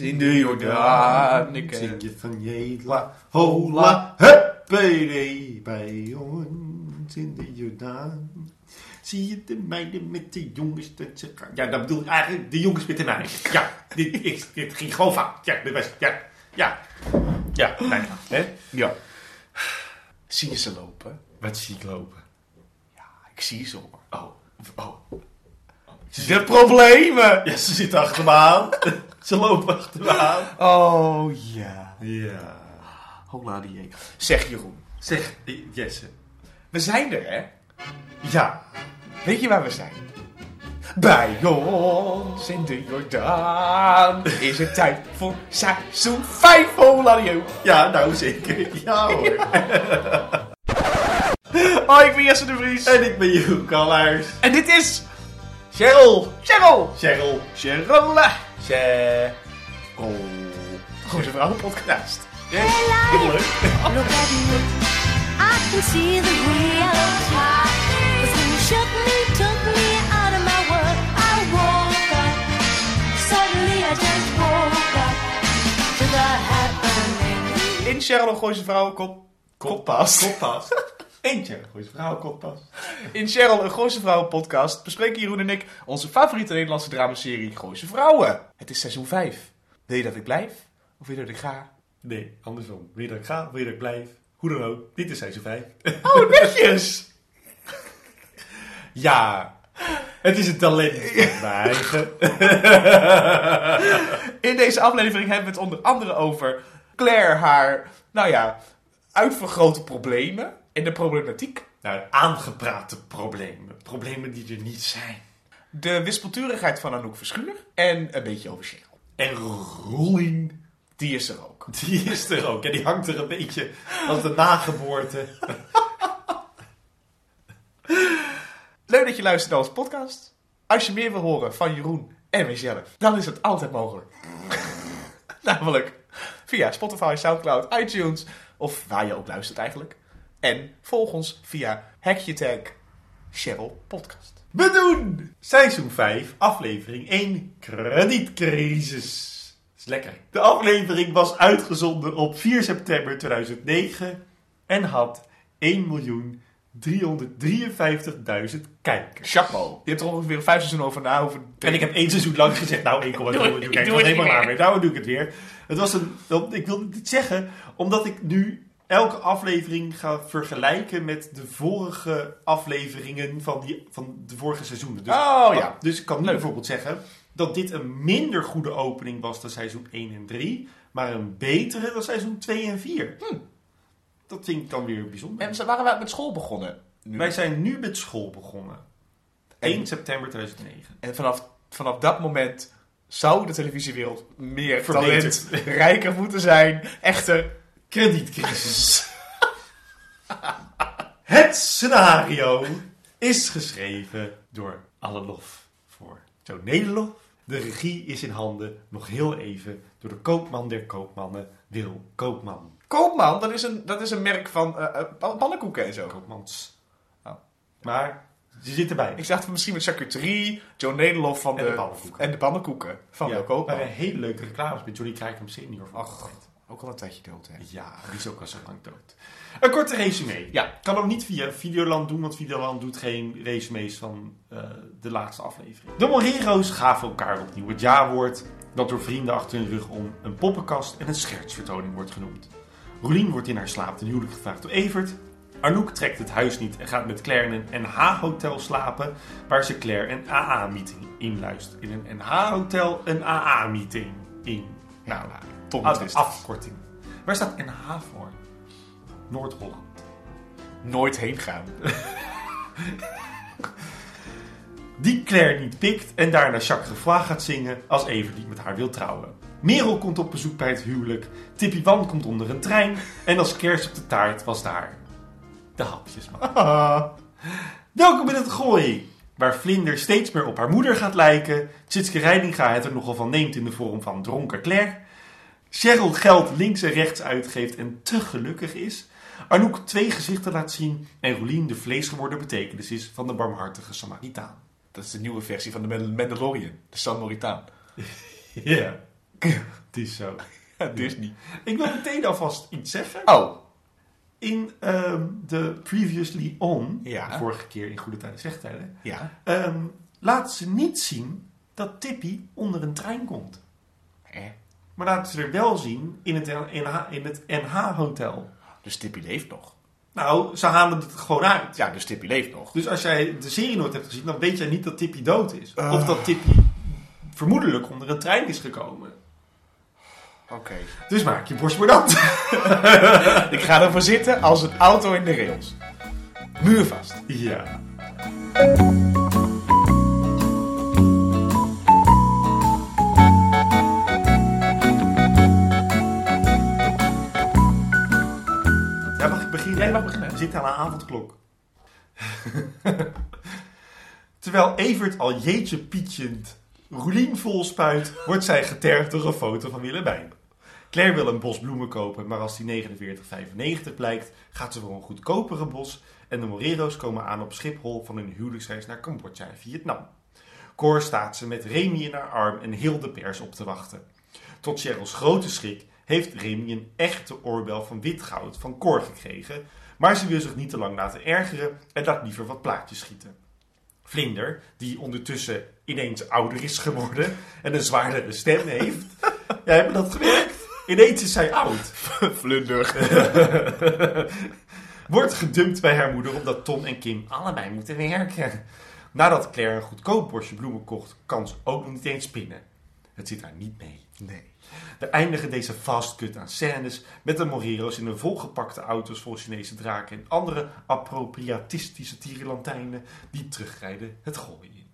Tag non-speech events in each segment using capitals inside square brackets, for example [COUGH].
in de Jordaan. Ik, Zing je van Jela, hola, huppé, bij ons in de Jordaan. Zie je de meiden met de jongens dat ze gaan. Ja, dat bedoel ik eigenlijk de jongens met de meiden. Ja, dit, ik, dit ging gewoon fout. Ja, dit was, ja, ja. Ja, nou ja, hè? ja. Zie je ze lopen? Wat zie ik lopen? Ja, ik zie ze hoor. Oh, oh. De problemen! Ja, ze zitten achter me aan. [LAUGHS] ze lopen achter me aan. Oh ja. Ja. Hola die Zeg Jeroen, Zeg, Jesse. we zijn er hè? Ja. Weet je waar we zijn? Bij ons in de Jordaan is het tijd voor seizoen 5 Hola die Ja, nou zeker. Ja hoor. [LAUGHS] Oh, ik ben Jesse de Vries. En ik ben Jeroen Kallaars. En dit is Cheryl. Cheryl. Cheryl. Cheryl. Cheryl. Goede vrouwen podcast. Ja, heel leuk. Look at me, I can see the reality. Cause when you shook me, took me out of my world, I woke up. Suddenly I just woke up to the happening. In Cheryl Gooise Vrouwen kop, koppas. Koppas. Eentje. Goeie vrouw, koppas. In Cheryl, een Gooise Vrouwen podcast, bespreken Jeroen en ik onze favoriete Nederlandse dramaserie Gooise Vrouwen. Het is seizoen 5. Wil je dat ik blijf? Of wil je dat ik ga? Nee, andersom. Wil je dat ik ga, wil je dat ik blijf? Hoe dan ook. Dit is seizoen 5. Oh, netjes! [LAUGHS] ja. Het is een talent mijn eigen. [LAUGHS] In deze aflevering hebben we het onder andere over Claire, haar, nou ja, uitvergrote problemen en de problematiek. Nou, aangeprate problemen. Problemen die er niet zijn. De wispelturigheid van Anouk Verschuur en een beetje over Cheryl. En Roelien, Die is er ook. [LAUGHS] die is er ook. En die hangt er een beetje als de nageboorte. [LAUGHS] Leuk dat je luistert naar onze podcast. Als je meer wil horen van Jeroen en mijzelf, dan is het altijd mogelijk. [LAUGHS] Namelijk via Spotify, Soundcloud, iTunes of waar je ook luistert eigenlijk. En volg ons via Tag Cheryl Podcast. We doen seizoen 5, aflevering 1, kredietcrisis. Is lekker. De aflevering was uitgezonden op 4 september 2009 en had 1.353.000 kijkers. Chapeau. Je hebt er ongeveer vijf seizoenen over na. Over En ik heb één seizoen lang gezegd, nou 1,2 miljoen ik kijkers, het helemaal meer. mee. Nou doe ik het weer. Het was een, ik wilde dit zeggen, omdat ik nu elke aflevering ga vergelijken met de vorige afleveringen van, die, van de vorige seizoenen. Dus, Oh, ja. dus ik kan nu Leuk. bijvoorbeeld zeggen dat dit een minder goede opening was dan seizoen 1 en 3, maar een betere dan seizoen 2 en 4. Dat vind ik dan weer bijzonder. En waren wij met school begonnen. Nu. Wij zijn nu met school begonnen. 1 september 2009. En vanaf, vanaf dat moment zou de televisiewereld meer Verbeterd. talent rijker moeten zijn. Echter, Kredietcrisis. [LAUGHS] Het scenario is geschreven door Alle Lof voor Joe Nederlof. De regie is in handen, nog heel even, door de koopman der koopmannen, Wil Koopman. Koopman, dat is een, dat is een merk van eh, eh, pan- pannenkoeken en zo. Koopmans. Oh. Maar ze zit erbij. Ik dacht misschien met charcuterie, Joe Nederlof van En de, de pannenkoeken. En de pannenkoeken van ja, de Koopman. waren hele leuke reclames met Johnny Krijkamp senior. Ach, ook al een tijdje dood, hè. Ja, die is ook al zo lang dood. Een korte resume. Ja. Kan hem niet via Videoland doen, want Videoland doet geen resumes van eh, de laatste aflevering. De Morero's gaven elkaar opnieuw het ja-woord, dat door vrienden achter hun rug om een poppenkast en een schertsvertoning wordt genoemd. Roelien wordt in haar slaap ten huwelijk gevraagd door Evert. Arnoek trekt het huis niet en gaat met Claire in een NH-hotel slapen, waar ze Claire een AA-meeting inluistert. In een NH-hotel een AA-meeting in. Nou, Afkorting. Waar staat NH voor? Noord-Holland. Nooit heen gaan. [LAUGHS] Die Claire niet pikt en daarna Jacques Gefoy gaat zingen als Evert niet met haar wil trouwen. Merel komt op bezoek bij het huwelijk. Tippy Wan komt onder een trein. En als kers op de taart was daar de hapjesman. [LAUGHS] Welkom in het gooi. Waar Vlinder steeds meer op haar moeder gaat lijken. Tjitske Reininga het er nogal van neemt in de vorm van dronken Claire. Cheryl geld links en rechts uitgeeft en te gelukkig is. Arnoek twee gezichten laat zien. En Roelien de vleesgeworden betekenis is van de barmhartige Samaritaan. Dat is de nieuwe versie van de Mandal- Mandalorian. De San Moritaan. [LAUGHS] Ja. Het is zo. [LAUGHS] Disney. Ik wil meteen alvast iets zeggen. Oh, In ehm, de Previously On, Ja. de vorige keer in Goede Tijden, Slechte Tijden, ja. ehm, laat ze niet zien dat Tippy onder een trein komt. Eh, Maar laten ze er wel zien in het, NH, in het NH-hotel. dus Tippy leeft nog. Nou, ze halen het gewoon uit. Ja, dus Tippy leeft nog. Dus als jij de serie nooit hebt gezien, dan weet jij niet dat Tippy dood is. Ah. Of dat Tippy vermoedelijk onder een trein is gekomen. Oké. Dus maak je borst maar nat. [LAUGHS] Ik ga ervoor zitten als een auto in de rails. Muurvast. Ja, Een avondklok. [LAUGHS] Terwijl Evert al jeetje pietjend Roelien vol spuit, wordt zij getergd door een foto van Willemijn. Claire wil een bos bloemen kopen, maar als die 49,95 blijkt, gaat ze voor een goedkopere bos en de Morero's komen aan op Schiphol van hun huwelijksreis naar Cambodja en Vietnam. Cor staat ze met Remy in haar arm en heel de pers op te wachten. Tot Cheryl's grote schrik heeft Remy een echte oorbel van wit goud van Cor gekregen, maar ze wil zich niet te lang laten ergeren en laat liever wat plaatjes schieten. Vlinder, die ondertussen ineens ouder is geworden en een zwaardere stem heeft. [LAUGHS] Ja, hebben dat gewerkt? Ineens is zij oud. [LAUGHS] Vlunder. [LAUGHS] Wordt gedumpt bij haar moeder omdat Tom en Kim allebei moeten werken. Nadat Claire een goedkoop bosje bloemen kocht, kan ze ook nog niet eens spinnen. Het zit haar niet mee. Nee. We eindigen deze fastcut aan scènes met de Morero's in een volgepakte auto's vol Chinese draken en andere appropriatistische tierenlantijnen die terugrijden het gooien in.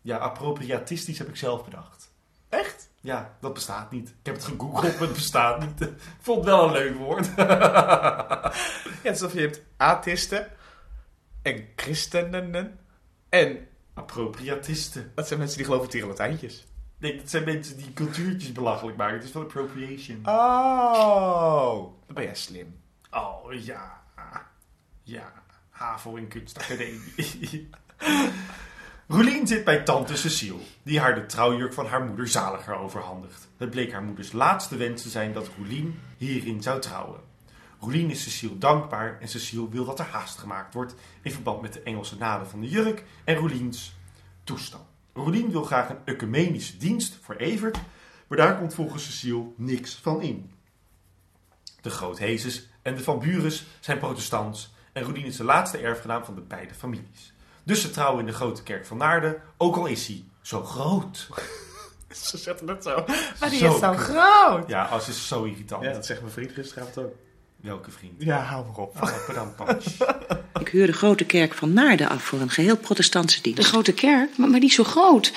Ja, appropriatistisch heb ik zelf bedacht. Echt? Ja, dat bestaat niet. Ik heb het gegoogeld, maar het bestaat niet. Ik vond het wel een leuk woord. [LAUGHS] Ja, het is of je hebt atheïsten en christenen en Appropriatisten. dat zijn mensen die geloven tegen Latijntjes. Nee, dat zijn mensen die cultuurtjes belachelijk maken. Het is wel appropriation. Oh, dan ben jij slim. Oh, ja. Ja. HAVO en kunstacademie. [LAUGHS] Roelien zit bij tante Cecile, die haar de trouwjurk van haar moeder zaliger overhandigt. Het bleek haar moeders laatste wens te zijn dat Roelien hierin zou trouwen. Roelien is Cecile dankbaar en Cecile wil dat er haast gemaakt wordt in verband met de Engelse naden van de jurk en Roeliens toestand. Roelien wil graag een ecumenische dienst voor Evert, maar daar komt volgens Cecile niks van in. De Groothezes en de Van Burens zijn protestants en Roelien is de laatste erfgenaam van de beide families. Dus ze trouwen in de grote kerk van Naarden, ook al is hij zo groot. [LAUGHS] Ze zetten het zo. Maar die Zo is zo groot. Ja, als is zo irritant. Ja, dat zegt mijn vriend gisteravond ook. Welke vriend? Ja, hou maar op. [LAUGHS] Ik huur de grote kerk van Naarden af voor een geheel protestantse dienst. De grote kerk, maar, maar die is zo groot.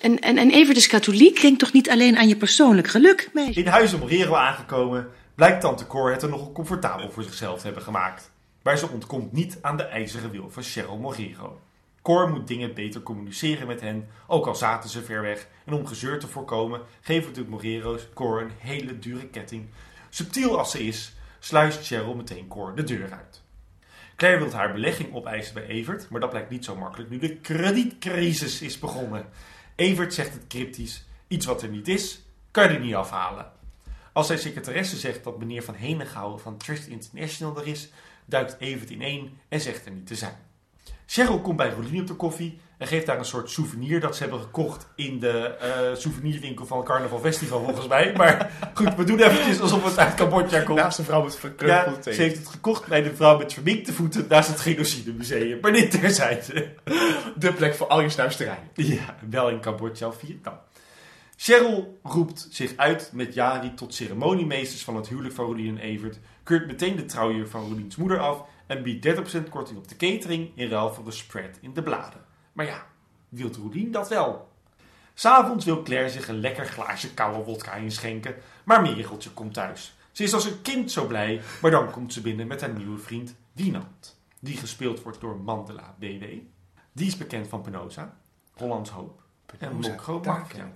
En, en, en Evert is katholiek. Denk toch niet alleen aan je persoonlijk geluk, meisje? In huis Morero aangekomen, blijkt tante Cor het er nogal comfortabel voor zichzelf te hebben gemaakt. Maar ze ontkomt niet aan de ijzeren wil van Cheryl Morero. Cor moet dingen beter communiceren met hen, ook al zaten ze ver weg. En om gezeur te voorkomen, geven de Morero's Cor een hele dure ketting. Subtiel als ze is, sluist Cheryl meteen Cor de deur uit. Claire wil haar belegging opeisen bij Evert, maar dat blijkt niet zo makkelijk nu de kredietcrisis is begonnen. Evert zegt het cryptisch, iets wat er niet is, kan je niet afhalen. Als zijn secretaresse zegt dat meneer Van Henegouwen van Trust International er is, duikt Evert ineen en zegt er niet te zijn. Cheryl komt bij Rolien op de koffie en geeft daar een soort souvenir dat ze hebben gekocht in de eh, souvenirwinkel van het Carnaval Festival volgens mij. Maar goed, we doen eventjes alsof het uit Cambodja komt. Naast een vrouw met Ja, verkreukelde ze heeft het gekocht bij de vrouw met verminkte voeten naast het Genocide Museum. Maar dit terzijde. De plek voor al je snuisterijen. Ja, wel in Cambodja of Vietnam. Cheryl roept zich uit met Jari tot ceremoniemeesters van het huwelijk van Rolien en Evert, keurt meteen de trouwjurk van Roliens moeder af en biedt 30% korting op de catering in ruil voor de spread in de bladen. Maar ja, wil Rolien dat wel? S'avonds wil Claire zich een lekker glaasje koude wodka inschenken, maar Mereltje komt thuis. Ze is als een kind zo blij, maar dan komt ze binnen met haar nieuwe vriend Wienand, die gespeeld wordt door Mandela BW. Die is bekend van Penosa, Hollands Hoop en Mokro Mafia.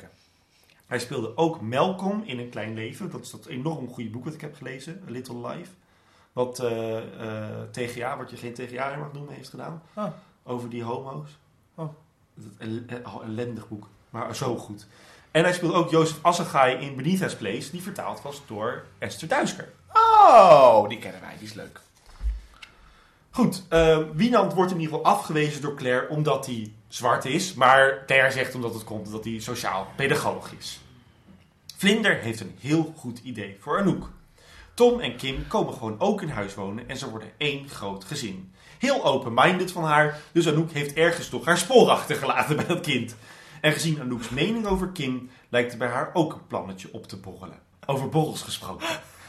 Hij speelde ook Malcolm in Een Klein Leven. Dat is dat enorm goede boek dat ik heb gelezen, A Little Life. Wat eh, eh, TGA, wat je geen TGA mag noemen, heeft gedaan. Ah. Over die homo's. Oh. Dat el- eh, ellendig boek, maar zo goed. En hij speelt ook Jozef Assagai in Benita's Place, die vertaald was door Esther Duisker. Oh, die kennen wij. Die is leuk. Goed, Wienand wordt in ieder geval afgewezen door Claire omdat hij zwart is. Maar Claire zegt omdat het komt omdat hij sociaal pedagoog is. Vlinder heeft een heel goed idee voor Anouk. Tom en Kim komen gewoon ook in huis wonen en ze worden één groot gezin. Heel open-minded van haar, dus Anouk heeft ergens toch haar spoor achtergelaten bij dat kind. En gezien Anouk's mening over Kim lijkt er bij haar ook een plannetje op te borrelen. Over borrels gesproken.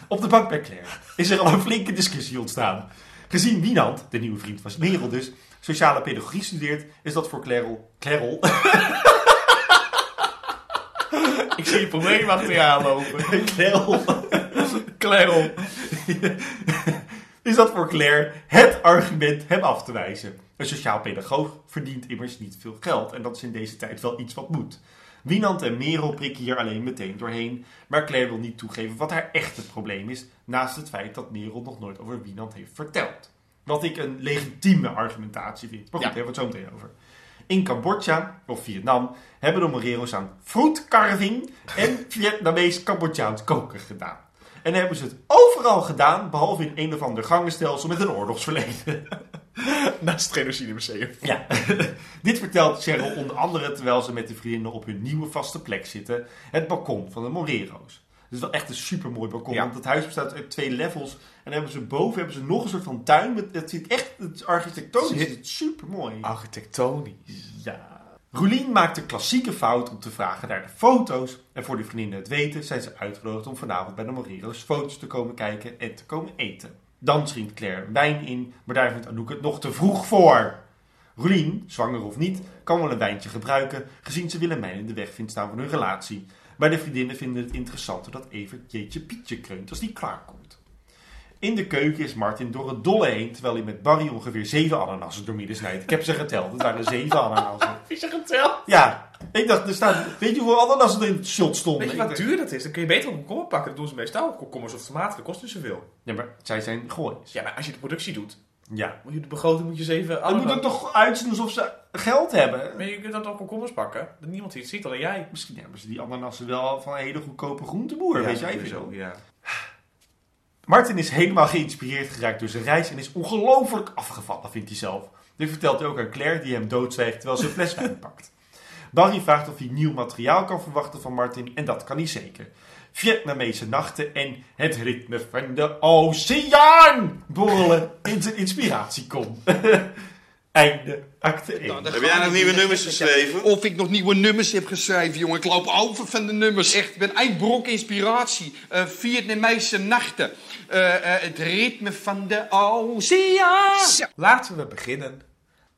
Op de bank bij Claire is er al een flinke discussie ontstaan. Gezien Wienand, de nieuwe vriend van Merel dus, sociale pedagogie studeert, is dat voor Claire... Claire... [LAUGHS] Ik zie je probleem achter je aanlopen. [LAUGHS] Claire... [LAUGHS] Is dat voor Claire het argument hem af te wijzen. Een sociaal pedagoog verdient immers niet veel geld en dat is in deze tijd wel iets wat moet. Wienand en Merel prikken hier alleen meteen doorheen, maar Claire wil niet toegeven wat haar echte probleem is, naast het feit dat Merel nog nooit over Wienand heeft verteld. Wat ik een legitieme argumentatie vind. Maar goed, Ja. daar hebben we het zo meteen over. In Cambodja, of Vietnam, hebben de Morero's aan fruitcarving en Vietnamees-Cambodjaans koken gedaan. En hebben ze het overal gedaan, behalve in een of ander gangenstelsel met een oorlogsverleden. [LAUGHS] Naast het Genocide Museum. Ja, [LAUGHS] dit vertelt Cheryl onder andere terwijl ze met de vriendinnen op hun nieuwe vaste plek zitten. Het balkon van de Morero's. Het is wel echt een supermooi balkon, Ja. want het huis bestaat uit twee levels. En dan hebben ze boven hebben ze nog een soort van tuin. Met, het ziet echt, het architectonisch Zit- is het supermooi. Architectonisch. Ja. Roelien maakt de klassieke fout om te vragen naar de foto's. En voor de vriendinnen het weten zijn ze uitgenodigd om vanavond bij de Morero's foto's te komen kijken en te komen eten. Dan schenkt Claire wijn in, maar daar vindt Anouk het nog te vroeg voor. Roelien, zwanger of niet, kan wel een wijntje gebruiken, gezien ze Willemijn in de weg vindt staan van hun relatie. Maar de vriendinnen vinden het interessanter dat Evert Jeetje Pietje kreunt als die klaarkomt. In de keuken is Martin door het dolle heen, terwijl hij met Barry ongeveer zeven ananassen doormidden snijdt. Ik heb ze geteld, het waren zeven ananassen. [LAUGHS] Is je geteld? Ja, ik dacht, er staat, weet je hoeveel ananassen er in het shot stonden? Weet je wat duur dat is? Dan kun je beter een komkommer pakken. Dat doen ze meestal. Komkommers of tomaten. Dat kost niet zoveel. Ja, maar zij zijn goois. Ja, maar als je de productie doet, Ja. moet je de begroting moet je zeven Dan moet het toch uitzien alsof ze geld hebben? Maar je kunt dan toch komkommers pakken? Dat niemand het ziet, alleen jij. Misschien hebben ze die ananassen wel van een hele goedkope groenteboer, weet jij sowieso, veel. Ja. Martin is helemaal geïnspireerd geraakt door zijn reis en is ongelooflijk afgevallen, vindt hij zelf. Dit vertelt hij ook aan Claire, die hem doodzwijgt terwijl ze een fles wijn [LAUGHS] pakt. Barry vraagt of hij nieuw materiaal kan verwachten van Martin en dat kan hij zeker. Vietnamese nachten en het ritme van de oceaan borrelen in zijn inspiratiekom. [LAUGHS] Einde acte 1. Nou, Heb jij nog nieuwe nummers geschreven? Of ik nog nieuwe nummers heb geschreven, jongen. Ik loop over van de nummers. Echt, ik ben eindbrok inspiratie. Eh Vietnamese nachten. Eh, eh, het ritme van de oceaan. Laten we beginnen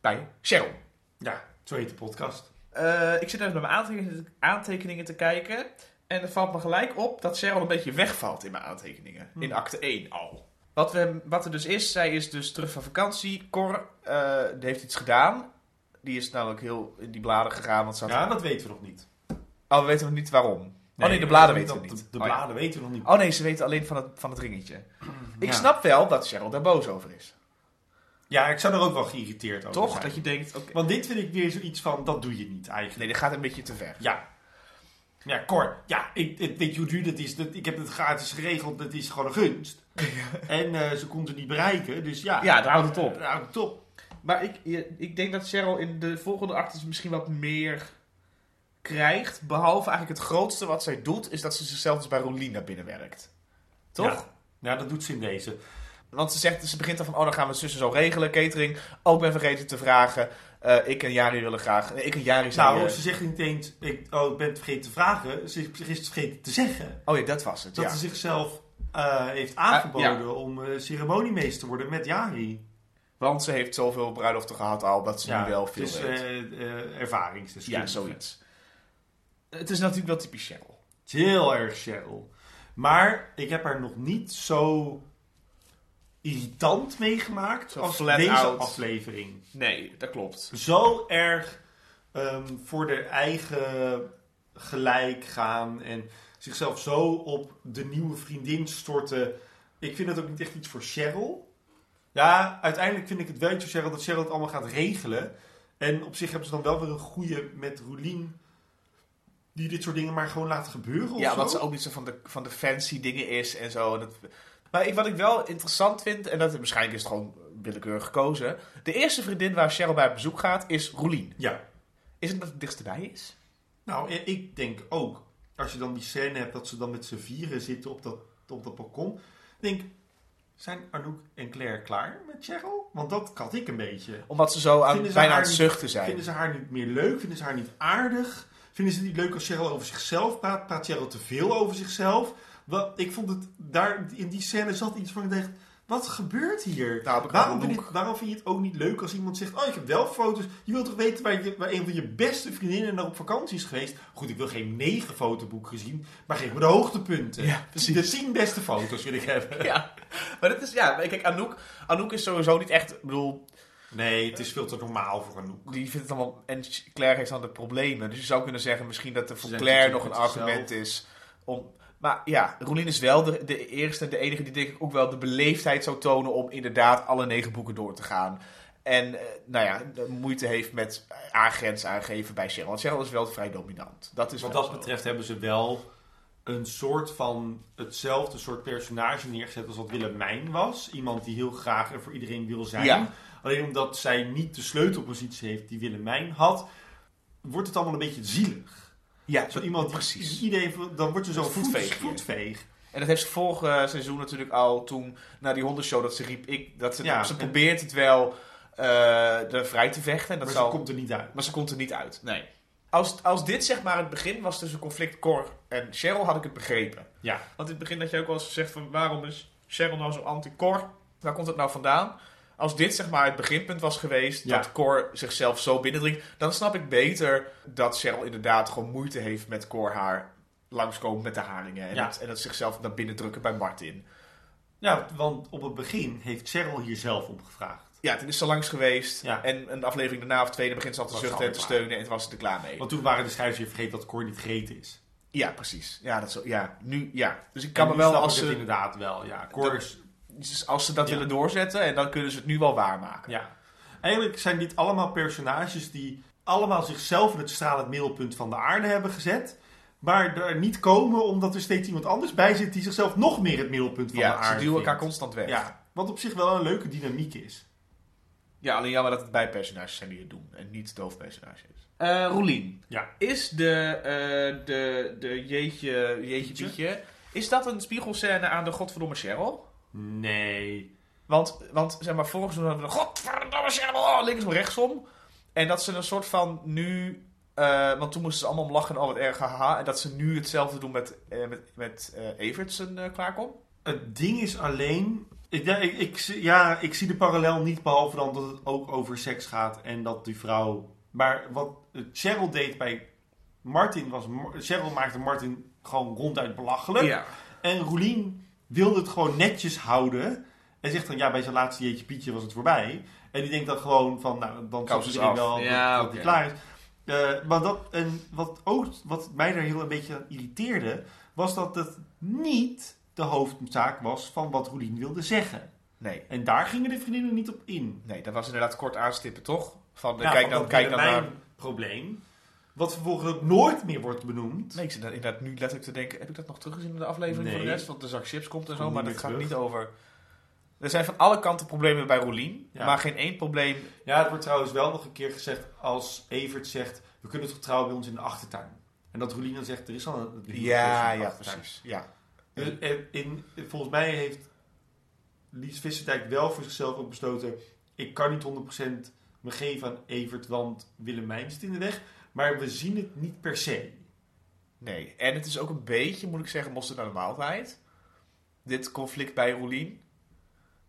bij Cheryl. Ja, zo heet de podcast. Eh, ik zit even naar mijn aantekeningen, aantekeningen te kijken. En er valt me gelijk op dat Cheryl een beetje wegvalt in mijn aantekeningen. In acte 1 al. Wat, we, wat er dus is, zij is dus terug van vakantie. Cor eh, die heeft iets gedaan. Die is namelijk heel in die bladen gegaan. Want ze had... Ja, dat weten we nog niet. Oh, we weten nog niet waarom. oh nee, de bladen weten dat- we niet. De, Oh, ja. bladen weten we nog niet. Oh nee, ze weten alleen van het, van het ringetje. Ik snap wel dat Cheryl daar boos over is. Ja, ik zou er ook wel geïrriteerd over Toch? zijn. Dat je denkt. Want dit vind ik weer zoiets van, dat doe je niet eigenlijk. Nee, dit gaat een beetje te ver. Ja. Ja, Cor. Ja, ik, ik weet je hoe duur dat is. Dat, ik heb het gratis geregeld. Dat is gewoon een gunst. [LAUGHS] En eh, ze kon ze niet bereiken. Dus ja. Ja, daar houdt het op. Daar houdt het op. Maar ik, ik denk dat Cheryl in de volgende actes misschien wat meer krijgt. Behalve eigenlijk het grootste wat zij doet, is dat ze zichzelf dus bij Rolien naar binnen werkt. Toch? Ja. Ja, dat doet ze in deze. Want ze, zegt, ze begint dan van, oh dan gaan we zussen zo regelen, catering. Ik ben vergeten te vragen. Eh, ik en Jari willen graag... Nee, ik en Jari zijn... Nou, eh, ze zegt niet eens, ik, oh, ik ben het vergeten te vragen. Ze is het vergeten te zeggen. Oh ja, dat was het, Dat ja. ze zichzelf eh, heeft aangeboden ja. om ceremoniemeester te worden met Jari. Want ze heeft zoveel bruiloften gehad al, dat ze nu wel veel eh, ervaringsdeskundige. ja, zoiets. Het is natuurlijk wel typisch Cheryl. Het is heel erg Cheryl. Maar ik heb haar nog niet zo irritant meegemaakt Zo als flat deze out. aflevering. Nee, dat klopt. Zo erg ehm, voor de eigen gelijk gaan en zichzelf zo op de nieuwe vriendin storten. Ik vind het ook niet echt iets voor Cheryl. Ja, uiteindelijk vind ik het wel iets voor Cheryl dat Cheryl het allemaal gaat regelen. En op zich hebben ze dan wel weer een goede met Roelien die dit soort dingen maar gewoon laten gebeuren of Ja, zo. wat ze ook niet zo van de, van de fancy dingen is en zo. En dat, maar ik, wat ik wel interessant vind, en dat waarschijnlijk is het gewoon willekeurig gekozen. De eerste vriendin waar Cheryl bij op bezoek gaat, is Roelien. Ja. Is het dat het dichtstbij is? Nou, ik denk ook, als je dan die scène hebt dat ze dan met z'n vieren zitten op dat, op dat balkon. denk zijn Anouk en Claire klaar met Cheryl? Want dat had ik een beetje. Omdat ze zo aan, ze bijna aan het zuchten zijn. Vinden ze haar niet meer leuk? Vinden ze haar niet aardig? Vinden ze het niet leuk als Cheryl over zichzelf praat? Praat Cheryl te veel over zichzelf? Wat, ik vond het, daar in die scène zat iets van, ik dacht, wat gebeurt hier? Nou, waarom, vind waarom vind je het ook niet leuk als iemand zegt, oh ik heb wel foto's. Je wilt toch weten waar, je, waar een van je beste vriendinnen naar op vakantie is geweest? Goed, ik wil geen negen fotoboeken zien, maar geef me de hoogtepunten. Ja, precies. De tien beste foto's wil ik hebben. [LAUGHS] Ja, maar dat is, ja, kijk, Anouk, Anouk is sowieso niet echt, ik bedoel, Nee, het is veel te normaal voor Anouk. die vindt het allemaal, en Claire heeft dan de problemen. Dus je zou kunnen zeggen misschien dat er voor Claire nog een argument is om... Maar ja, Roelien is wel de, de eerste en de enige die denk ik ook wel de beleefdheid zou tonen om inderdaad alle negen boeken door te gaan. En eh, nou ja, de moeite heeft met aangrenzen aangeven bij Cheryl. Want Cheryl is wel vrij dominant. Dat is Wat dat zo. betreft hebben ze wel een soort van hetzelfde soort personage neergezet als wat Willemijn was. Iemand die heel graag er voor iedereen wil zijn. Ja. Alleen omdat zij niet de sleutelpositie heeft die Willemijn had, wordt het allemaal een beetje zielig. Ja, Zo iemand precies. iedereen, dan wordt ze zo Een voetveeg. En dat heeft ze vorig seizoen natuurlijk al toen, na die hondenshow, dat ze riep, ik, dat ze, Ja, ze probeert het wel eh er vrij te vechten. En dat Maar zal, ze komt er niet uit. maar ze komt er niet uit. Nee. Als, als dit zeg maar het begin was tussen conflict Cor en Cheryl, had ik het begrepen. Ja. Want in het begin had je ook wel eens gezegd van waarom is Cheryl nou zo anti-Cor? Waar komt het nou vandaan? Als dit zeg maar het beginpunt was geweest, Ja. dat Cor zichzelf zo binnendringt, dan snap ik beter dat Cheryl inderdaad gewoon moeite heeft met Cor haar langskomen met de haringen. En, Ja. dat, en dat zichzelf naar binnen drukken bij Martin. Ja, want op het begin heeft Cheryl hier zelf om gevraagd. Ja, toen is ze langs geweest. Ja. En een aflevering daarna of tweede begint ze al te zuchten en te steunen. En toen was ze er klaar mee. Want toen waren de schrijvers weer vergeten dat Cor niet gegeten is. Ja, precies. Ja, dat zo, ja, nu, ja. Dus ik kan En me wel, als ze, inderdaad wel. Ja, Cor is als ze dat Ja. willen doorzetten, en dan kunnen ze het nu wel waarmaken. Ja. Eigenlijk zijn dit allemaal personages die allemaal zichzelf in het stralend middelpunt van de aarde hebben gezet. Maar er niet komen omdat er steeds iemand anders bij zit die zichzelf nog meer het middelpunt van de Ja, aarde ze duwen elkaar constant weg. Ja, wat op zich wel een leuke dynamiek is. Ja, alleen jammer dat het bijpersonages zijn die het doen. En niet het hoofdpersonage is. Eh Roelien. Ja. Is de, eh, de, de jeetje, jeetje Pietje? Pietje... Is dat een spiegelscène aan de godverdomme Cheryl? Nee. Want, want zeg maar, vorig seizoen hadden we godverdomme oh, linksom rechtsom. En dat ze een soort van nu... eh, want toen moesten ze allemaal om lachen en al wat erg haha. En dat ze nu hetzelfde doen met, eh, met, met Evertsen eh klaarkom. Het ding is alleen... Ik, ja, ik, ja, ik zie de parallel niet, behalve dan dat het ook over seks gaat en dat die vrouw... Maar wat Cheryl deed bij Martin was... Cheryl maakte Martin gewoon ronduit belachelijk. Ja. En Roelien wilde het gewoon netjes houden. En zegt dan, ja, bij zijn laatste jeetje Pietje was het voorbij. En die denkt dan gewoon van, nou, dan is iedereen wel dat- Ja, dat oké. hij klaar is. Eh, maar dat, en wat, ook, wat mij daar heel een beetje aan irriteerde, was dat het niet de hoofdzaak was van wat Roelien wilde zeggen. Nee. En daar gingen de vriendinnen niet op in. Nee, dat was inderdaad kort aanstippen, toch? Van, Ja, kijk dan, kijk dan naar... Probleem. Wat vervolgens ook nooit meer wordt benoemd. Nee, ik zit inderdaad nu letterlijk te denken... Heb ik dat nog teruggezien in de aflevering Nee. van de rest? Want de zak chips komt en zo, maar dat gaat terug. niet over... Er zijn van alle kanten problemen bij Roelien, Ja. maar geen één probleem... Ja, het wordt trouwens wel nog een keer gezegd als Evert zegt... We kunnen toch trouwen bij ons in de achtertuin. En dat Roelien dan zegt, er is al een... Ja, ja, precies. Ja. Dus, en in, volgens mij heeft Lies Visserdijk wel voor zichzelf ook besloten... Ik kan niet 100% me geven aan Evert, want Willemijn zit in de weg. Maar we zien het niet per se. Nee, en het is ook een beetje, moet ik zeggen, mosterd naar de maaltijd. Dit conflict bij Roelien.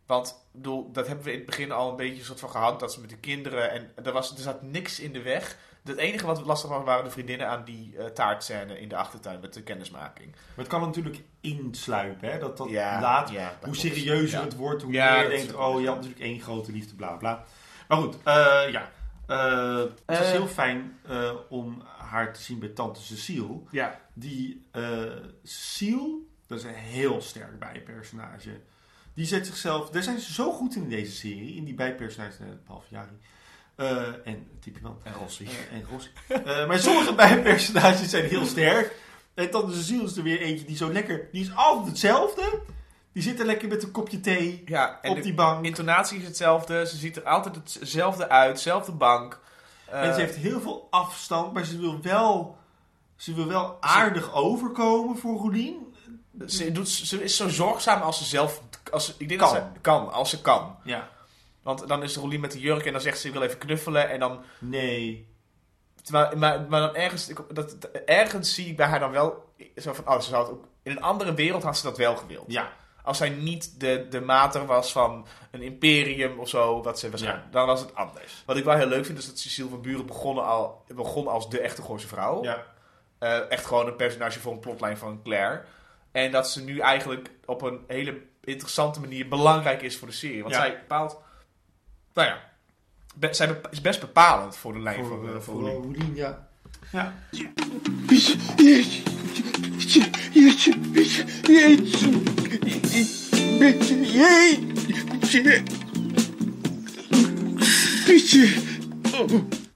Want, bedoel, dat hebben we in het begin al een beetje een soort van gehad. Dat ze met de kinderen, en er, was, er zat niks in de weg. Het enige wat lastig was, waren de vriendinnen aan die eh taartscène in de achtertuin met de kennismaking. Maar het kan natuurlijk insluipen, hè? Dat dat Ja, laat... ja, hoe serieuzer Ja. het wordt, hoe meer je denkt... Oh, je had natuurlijk één grote liefde, bla bla. Maar goed, eh, ja. Eh, het was Eh. heel fijn eh, om haar te zien bij tante Cecile. Ja, Die eh Cecile, dat is een heel sterk bijpersonage. Die zet zichzelf... Daar zijn ze zo goed in deze serie, in die bijpersonages, eh, behalve Jari. Eh, en Tippi Man. En Rossi. En Rossi. Eh, maar sommige [LAUGHS] bijpersonages zijn heel sterk. En is er is er weer eentje die zo lekker... Die is altijd hetzelfde. Die zit er lekker met een kopje thee Ja, en op de die bank. intonatie is hetzelfde. Ze ziet er altijd hetzelfde uit. Zelfde bank. En Eh, ze heeft heel veel afstand, maar ze wil wel, ze wil wel aardig overkomen voor Roelien. ze, doet, ze is zo zorgzaam als ze zelf... Als, ze- ik denk Kan. dat ze kan, als ze kan. Ja. Want dan is Rolien met de jurk en dan zegt ze, ik wil even knuffelen. En dan... Nee. Maar, maar, maar dan ergens, ik- dat- ergens zie ik bij haar dan wel... Zo van, oh, ze zou het ook, in een andere wereld had ze dat wel gewild. Ja. Als zij niet de, de mater was van een imperium of zo, wat ze waarschijnlijk, dan was het anders. Wat ik wel heel leuk vind, is dat Cecile van Buren begonnen al, begon als de echte Gooise vrouw. Ja. Eh, echt gewoon een personage voor een plotlijn van Claire. En dat ze nu eigenlijk op een hele interessante manier belangrijk is voor de serie. Want Ja. zij bepaalt... Nou ja, be- zij bepa- is best bepalend voor de lijn Voor, van, voor voor Rolien. Roelien, ja. Ja.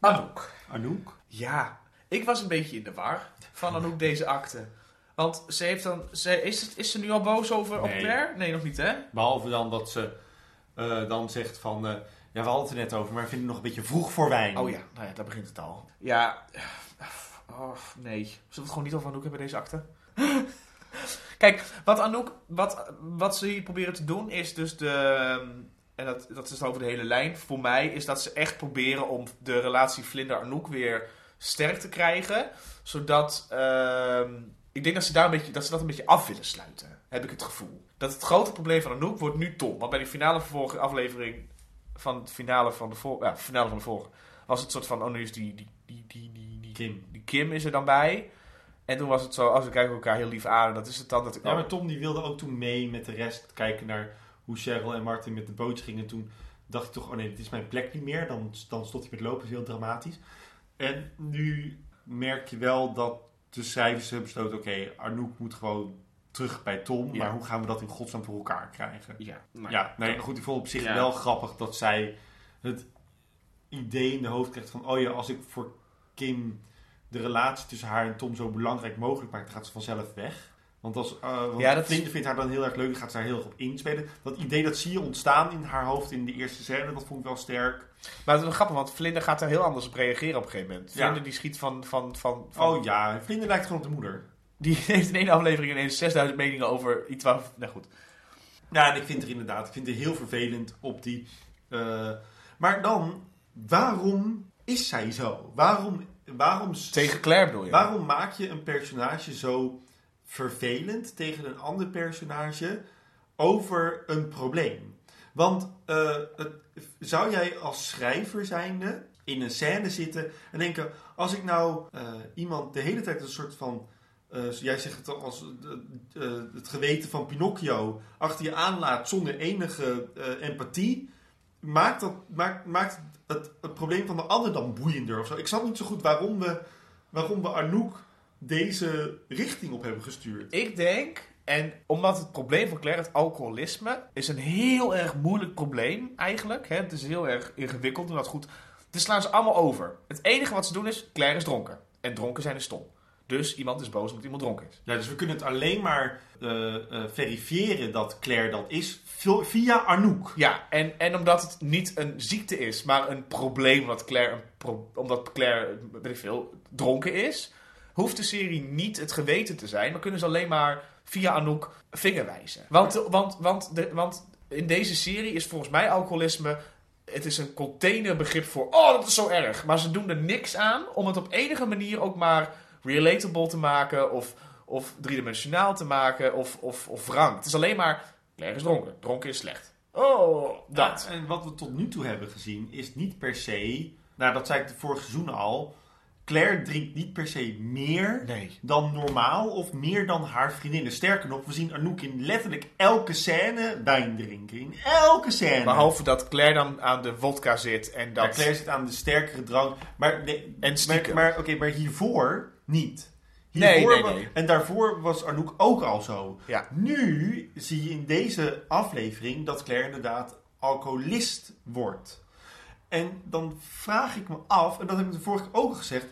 Anouk. Anouk. Ja, ik was een beetje in de war van Anouk deze akte. Want ze heeft dan... Ze, is, het, is ze nu al boos over op Nee. Claire? Nee, nog niet hè? Behalve dan dat ze eh, dan zegt van... eh, ja, we hadden het er net over, maar we vinden het nog een beetje vroeg voor wijn. Oh ja, nou ja, daar begint het al. Ja, oh, nee. Zullen we het gewoon niet over Anouk hebben, deze akte? [LAUGHS] Kijk, wat Anouk, wat, wat ze hier proberen te doen is dus de... En dat, dat is over de hele lijn. Voor mij is dat ze echt proberen om de relatie Vlinder-Anouk weer sterk te krijgen. Zodat... ehm, ik denk dat ze, daar een beetje, dat ze dat een beetje af willen sluiten. Heb ik het gevoel. Dat het grote probleem van Anouk wordt nu Tom. Want bij de finale vorige aflevering... Van het finale van de vorige... Ja, finale van de vorige was het soort van, oh nu is die, die, die, die, die, Kim. Kim is er dan bij. En toen was het zo, als we kijken elkaar heel lief aan, dat is het dan dat ik... Ja, maar Tom die wilde ook toen mee met de rest kijken naar hoe Cheryl en Martin met de boot gingen. Toen dacht ik toch, oh nee, dit is mijn plek niet meer. Dan, dan stopt hij met lopen, is heel dramatisch. En nu merk je wel dat de schrijvers hebben besloten, oké, Arnoek moet gewoon terug bij Tom. Ja. Maar hoe gaan we dat in godsnaam voor elkaar krijgen? ja, nou, Ja, nee, goed, ik vond op zich Ja. wel grappig dat zij het idee in de hoofd krijgt van, oh ja, als ik voor Kim de relatie tussen haar en Tom zo belangrijk mogelijk maak, dan gaat ze vanzelf weg. Want als uh, want Ja, dat is- Vlinder vindt haar dan heel erg leuk, dan gaat ze daar heel erg op inspelen. Dat idee dat zie je ontstaan in haar hoofd in de eerste scène, dat vond ik wel sterk. Maar het is wel grappig, want Vlinder gaat er heel anders op reageren op een gegeven moment. Ja. Vlinder die schiet van... van, van, van Oh ja, Vlinder lijkt gewoon op de moeder. Die [LAUGHS] heeft in één aflevering ineens 6000 meningen over iets waar... Nou goed. Ja, en ik vind er inderdaad, ik vind het heel vervelend op die... eh, maar dan, waarom is zij zo? Waarom, waarom Tegen Claire bedoel je? Waarom maak je een personage zo vervelend tegen een ander personage over een probleem? Want eh, het- zou jij als schrijver zijnde in een scène zitten en denken: als ik nou eh, iemand de hele tijd een soort van. eh, jij zegt het al als het geweten van Pinocchio achter je aanlaat zonder enige empathie. Maakt, dat, maakt, maakt het, het probleem van de ander dan boeiender of zo? Ik snap niet zo goed waarom we waarom we Anouk deze richting op hebben gestuurd. Ik denk, en omdat het probleem van Claire, het alcoholisme, is een heel erg moeilijk probleem eigenlijk. Hè? Het is heel erg ingewikkeld en dat goed. Dus slaan ze allemaal over. Het enige wat ze doen is, Claire is dronken. En dronken zijn is stom. Dus iemand is boos omdat iemand dronken is. Ja, dus we kunnen het alleen maar eh, eh, verifiëren dat Claire dat is vi- via Anouk. Ja, en, en omdat het niet een ziekte is, maar een probleem omdat Claire, een pro- omdat Claire weet ik veel, dronken is, hoeft de serie niet het geweten te zijn, maar kunnen ze alleen maar via Anouk vingerwijzen. Want, want, want, de, want in deze serie is volgens mij alcoholisme, het is een containerbegrip voor, oh dat is zo erg. Maar ze doen er niks aan om het op enige manier ook maar relatable te maken of, of driedimensionaal te maken of, of, of wrang. Het is alleen maar, Claire is dronken, dronken is slecht. Oh, dat. Ja, en wat we tot nu toe hebben gezien is niet per se, nou dat zei ik de vorige seizoen al, Claire drinkt niet per se meer Nee. dan normaal of meer dan haar vriendinnen. Sterker nog, we zien Anouk in letterlijk elke scène wijn drinken. In elke scène. Behalve dat Claire dan aan de vodka zit en dat... Ja, Claire zit aan de sterkere drank. Maar, nee, En stiekem. maar, oké, maar hiervoor niet. Nee, Hiervoor nee, wa- nee. En daarvoor was Anouk ook al zo. Ja. Nu zie je in deze aflevering dat Claire inderdaad alcoholist wordt. En dan vraag ik me af, en dat heb ik de vorige keer ook gezegd.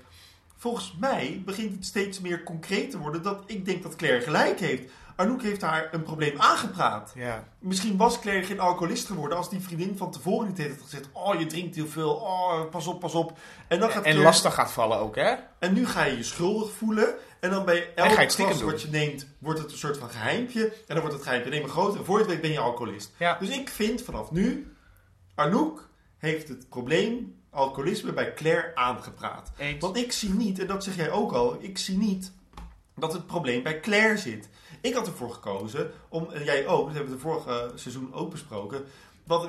Volgens mij begint het steeds meer concreet te worden dat ik denk dat Claire gelijk heeft. Anouk heeft haar een probleem aangepraat. Ja. Misschien was Claire geen alcoholist geworden als die vriendin van tevoren niet heeft gezegd: Oh, je drinkt heel veel. Oh, pas op, pas op. En, dan gaat En lastig gaat vallen ook, hè? en nu ga je je schuldig voelen. En dan bij elk glas wat je neemt, wordt het een soort van geheimpje. En dan wordt het geheimpje maar groter. En voor je het weet ben je alcoholist. Ja. Dus ik vind vanaf nu, Anouk heeft het probleem alcoholisme bij Claire aangepraat. Eens. Want ik zie niet, en dat zeg jij ook al, ik zie niet dat het probleem bij Claire zit. Ik had ervoor gekozen om, en jij ook, dat hebben we de vorige seizoen ook besproken. Ik,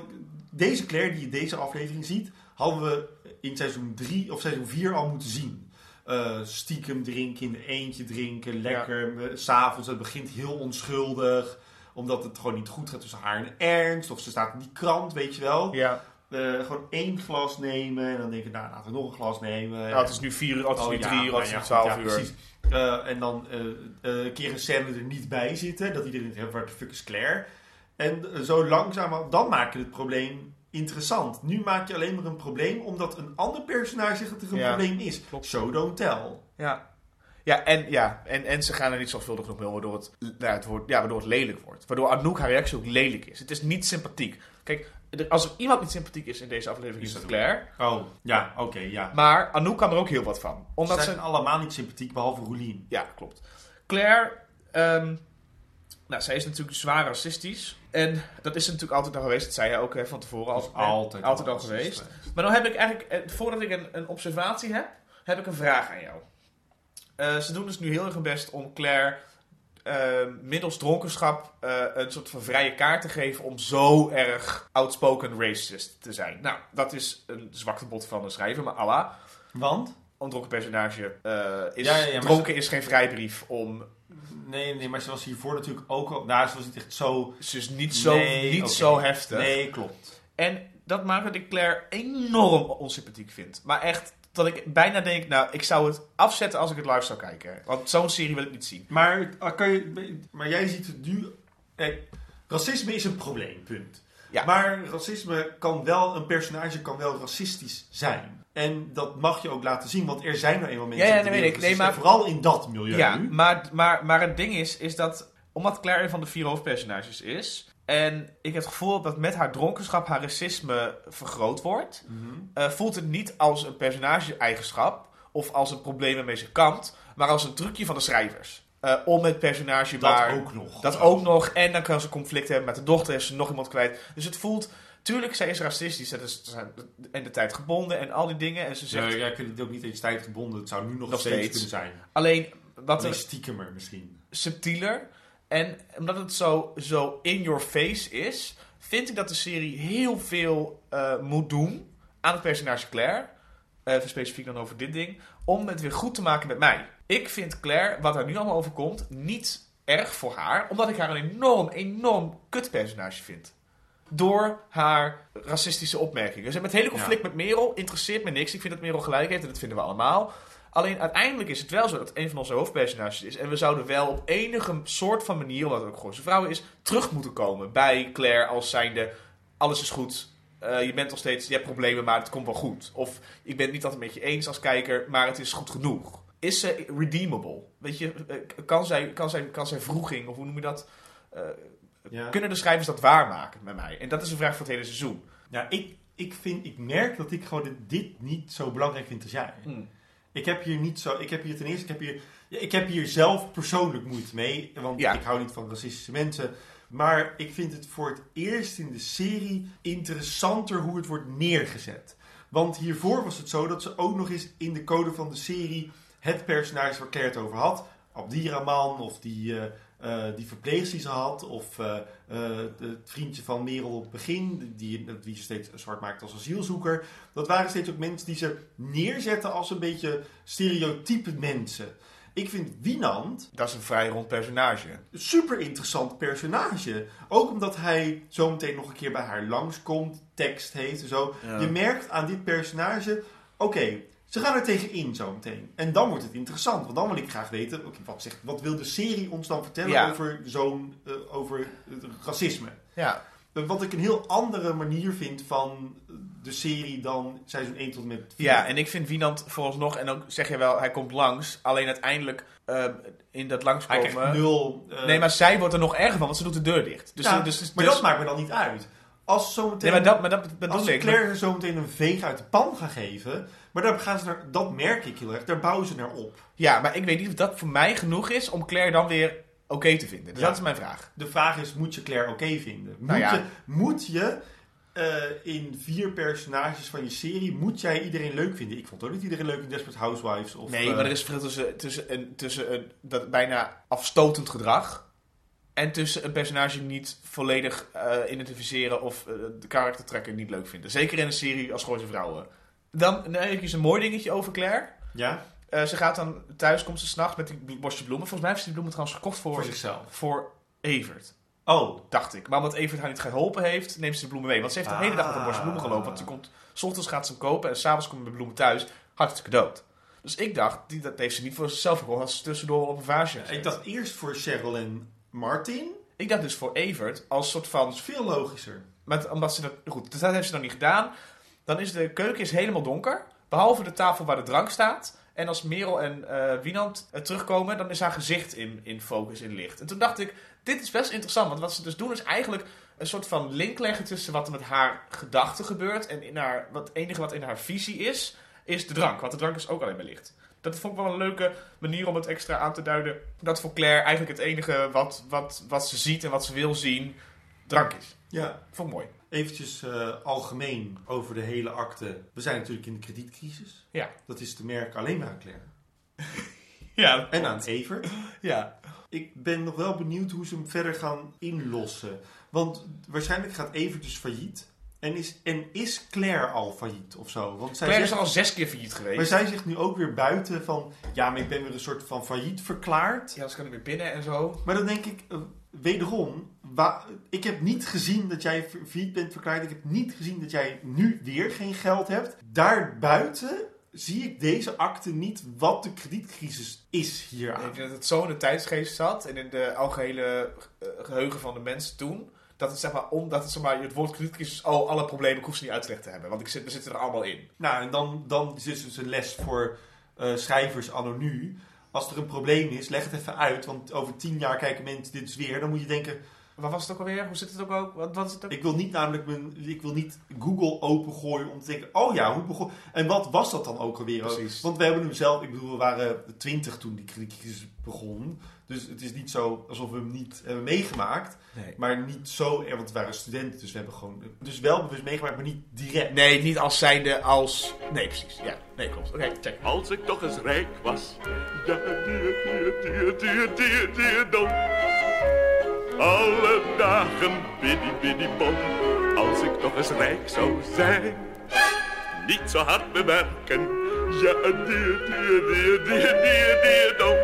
deze Claire die je deze aflevering ziet, hadden we in seizoen 3 of seizoen 4 al moeten zien. Eh, stiekem drinken, in de eentje drinken, lekker. eh, S'avonds, het begint heel onschuldig. Omdat het gewoon niet goed gaat tussen haar en Ernst. Of ze staat in die krant, weet je wel. Ja. Eh, gewoon één glas nemen. En dan denk ik, nou, laten we nog een glas nemen. Nou, het is nu vier uur, het is Oh, nu drie uur, nou het is nu twaalf ja, uur. precies. Eh, en dan eh, eh, een keer een scène er niet bij zitten. Dat iedereen denkt, waar de fuck is Claire? En zo langzaam, dan maak je het probleem interessant. Nu maak je alleen maar een probleem omdat een ander personage zegt dat er een Ja, probleem is. klopt. Show don't tell. Ja. Ja, en, ja en, en ze gaan er niet zorgvuldig genoeg mee om, waardoor het, nou, het wordt, ja, waardoor het lelijk wordt. Waardoor Anouk haar reactie ook lelijk is. Het is niet sympathiek. Kijk, als er iemand niet sympathiek is in deze aflevering, is het Claire. Oh, ja, oké, ja. Maar Anouk kan er ook heel wat van. Omdat Ze ze... zijn allemaal niet sympathiek, behalve Roelien. Ja, klopt. Claire, ehm, nou, zij is natuurlijk zwaar racistisch. En dat is natuurlijk altijd al geweest. Dat zei hij ook hè, van tevoren. Al, altijd, altijd al al geweest. Maar dan heb ik eigenlijk, eh, voordat ik een, een observatie heb, heb ik een vraag aan jou. Eh, ze doen dus nu heel erg hun best om Claire middels dronkenschap eh, een soort van vrije kaart te geven om zo erg outspoken racist te zijn. Nou, dat is een zwaktebod van de schrijver, maar Allah. Want? Een dronken personage eh, is... Ja, ja, ja, dronken is geen vrijbrief om... Nee, nee, maar ze was hiervoor natuurlijk ook al... Nou, ze was niet echt zo... Ze is niet zo, Nee, niet zo heftig. Nee, klopt. En dat maakt dat ik Claire enorm onsympathiek vind. Maar echt, dat ik bijna denk, nou, ik zou het afzetten als ik het live zou kijken. Want zo'n serie wil ik niet zien. Maar, ah, kan je, maar jij ziet het nu... Kijk, racisme is een probleem, punt. Ja. Maar racisme kan wel... Een personage kan wel racistisch zijn. En dat mag je ook laten zien, want er zijn nou eenmaal mensen... Ja, ja, nee, weet ik. Nee, maar- Vooral in dat milieu. Ja, maar, maar, maar het ding is, is dat omdat Claire een van de vier hoofdpersonages is... en ik het gevoel heb dat met haar dronkenschap haar racisme vergroot wordt... Mhm. eh, voelt het niet als een personage-eigenschap... of als een probleem waarmee ze kampt... maar als een trucje van de schrijvers. Eh, om het personage Dat maar... ook nog. Dat ook nog. En dan kan ze conflict hebben met de dochter. Is ze nog iemand kwijt. Dus het voelt... Tuurlijk, zij is racistisch. Dat is en de tijd gebonden en al die dingen. En ze zegt... Ja, jij kunt het ook niet eens tijd gebonden. Het zou nu nog, Nog steeds, steeds. kunnen zijn. Alleen wat Alleen er stiekemer misschien. subtieler. En omdat het zo, zo in your face is, vind ik dat de serie heel veel eh, moet doen aan het personage Claire. Eh, Even specifiek dan over dit ding. Om het weer goed te maken met mij. Ik vind Claire, wat er nu allemaal overkomt, niet erg voor haar. Omdat ik haar een enorm, enorm kut personage vind. Door haar racistische opmerkingen. Dus met het hele conflict met Merel interesseert me niks. Ik vind dat Merel gelijk heeft en dat vinden we allemaal. Alleen uiteindelijk is het wel zo dat een van onze hoofdpersonages is. En we zouden wel op enige soort van manier, omdat het ook gewoon zijn vrouw is, terug moeten komen bij Claire als zijnde: alles is goed. Eh, je bent nog steeds, je hebt problemen, maar het komt wel goed. Of ik ben het niet altijd met je eens als kijker, maar het is goed genoeg. Is ze redeemable? Weet je, eh, kan zij, kan zij, kan zij vroeging, of hoe noem je dat? Eh, Ja. Kunnen de schrijvers dat waarmaken met mij? En dat is een vraag voor het hele seizoen. Ja, ik, ik, vind, ik merk dat ik gewoon dit, dit niet zo belangrijk vind als jij. Ik heb hier niet zo. Ik heb hier ten eerste. Ik heb hier, ik heb hier zelf persoonlijk moeite mee. Want Ja. ik hou niet van racistische mensen. Maar ik vind het voor het eerst in de serie interessanter hoe het wordt neergezet. Want hiervoor was het zo dat ze ook nog eens in de code van de serie het personage waar Claire het over had. Abdiraman of die, eh, eh, die verpleegster die ze had. Of eh, eh, het vriendje van Merel op het begin. Die, die ze steeds zwart maakt als asielzoeker. Dat waren steeds ook mensen die ze neerzetten als een beetje stereotype mensen. Ik vind Wienand Dat is een vrij rond personage. super interessant personage. Ook omdat hij zometeen nog een keer bij haar langskomt, tekst heeft en zo. Ja. Je merkt aan dit personage, oké, ze gaan er tegenin zometeen. En dan wordt het interessant, want dan wil ik graag weten, wat, zegt, wat wil de serie ons dan vertellen Ja. over zo'n, eh, over racisme? Ja, Wat ik een heel andere manier vind van de serie dan seizoen 1 tot en met 4. Ja, en ik vind Wienand vooralsnog, en ook zeg je wel, hij komt langs. Alleen uiteindelijk eh, in dat langskomen... nul... eh, Nee, maar zij wordt er nog erger van, want ze doet de deur dicht. Dus, ja, dus, dus, maar dus- dat maakt me dan niet uit. Als zometeen... Nee, maar dat, maar dat bedoel Als ik. Claire zometeen een veeg uit de pan gaan geven, maar daar gaan ze naar, dat merk ik heel erg, daar bouwen ze naar op. Ja, maar ik weet niet of dat voor mij genoeg is om Claire dan weer oké te vinden. Dus Ja. dat is mijn vraag. De vraag is, moet je Claire oké vinden? Moet Nou ja. je, moet je eh, in vier personages van je serie, moet jij iedereen leuk vinden? Ik vond ook niet iedereen leuk in Desperate Housewives. Of, nee, eh, maar er is verschil tussen, tussen, een, tussen een dat bijna afstotend gedrag... en tussen een personage niet volledig eh, identificeren... of eh, de karaktertrekken niet leuk vinden. Zeker in een serie als Gooise Vrouwen. Dan, dan heb je een mooi dingetje over Claire. Ja, Eh, ze gaat dan thuis, komt ze s'nachts met die bosje bloemen. Volgens mij heeft ze die bloemen trouwens gekocht voor, voor zichzelf. voor Evert. Oh, Dacht ik. Maar omdat Evert haar niet geholpen heeft, neemt ze de bloemen mee. Want ze heeft de hele dag met een bosje bloemen gelopen. Want ze komt, s ochtends gaat ze hem kopen en s'avonds komen de bloemen thuis. Hartstikke dood. Dus ik dacht, die, dat heeft ze niet voor zichzelf gekocht. Dat ze tussendoor op een vaasje ik dacht eerst voor Cheryl en Martin. ik dacht dus voor Evert als soort van... Veel logischer. Met, omdat ze dat, goed, dus dat heeft ze dan niet gedaan. Dan is de keuken is helemaal donker. Behalve de tafel waar de drank staat. En als Merel en eh Wienand eh, terugkomen, dan is haar gezicht in, in focus, in licht. En toen dacht ik, dit is best interessant. Want wat ze dus doen is eigenlijk een soort van link leggen tussen wat er met haar gedachten gebeurt. En in haar, wat, het enige wat in haar visie is, is de drank. Want de drank is ook alleen maar licht. Dat vond ik wel een leuke manier om het extra aan te duiden. Dat voor Claire eigenlijk het enige wat, wat, wat ze ziet en wat ze wil zien, drank is. Ja, Vond ik mooi. eventjes eh, algemeen over de hele akte. We zijn natuurlijk in de kredietcrisis. Ja. Dat is te merken alleen maar aan Claire. [LAUGHS] Ja, En aan Evert. ja. Ik ben nog wel benieuwd hoe ze hem verder gaan inlossen. Want waarschijnlijk gaat Evert dus failliet. En is, en is Claire al failliet of zo? Want zij Claire is al zes keer failliet geweest. maar zij zegt nu ook weer buiten van... Ja, maar ik ben weer een soort van failliet verklaard. Ja, ze kunnen weer binnen en zo. Maar dan denk ik, eh, wederom... wa- ik heb niet gezien dat jij fa- failliet bent verklaard. Ik heb niet gezien dat jij nu weer geen geld hebt. Daarbuiten zie ik deze akte niet wat de kredietcrisis is hier Ik aan. denk dat het zo in de tijdsgeest zat en in de algehele eh, geheugen van de mensen toen. Dat het zeg maar, omdat het, zeg maar, het woord kredietcrisis, oh, alle problemen, ik hoef ze niet uitgelegd te hebben. Want ik zit, we zitten er allemaal in. Nou, en dan, dan is het dus een les voor eh, schrijvers anno nu. Als er een probleem is, leg het even uit. Want over tien jaar kijken mensen dit is weer. Dan moet je denken, Wat was het ook alweer? Hoe zit het ook ook? Wat, wat is het ook? ik wil niet namelijk mijn, ik wil niet Google opengooien om te denken, oh ja, hoe begon... En wat was dat dan ook alweer? Precies. Want we hebben hem zelf, ik bedoel, we waren twintig toen die kredietcrisis begon. Dus het is niet zo alsof we hem niet hebben meegemaakt. Nee. Maar niet zo, erg, want we waren studenten, dus we hebben gewoon... Dus wel bewust meegemaakt, maar niet direct. Nee, niet als zijnde als... Nee, precies. Ja, nee, klopt. Oké, check. Als ik toch eens rijk was. Ja, die, die, die, die, die, die, don. Alle dagen biddy, biddy, bom. Als ik toch eens rijk zou zijn. Niet zo hard bewerken. Ja, die, die, die, die, die, die, don.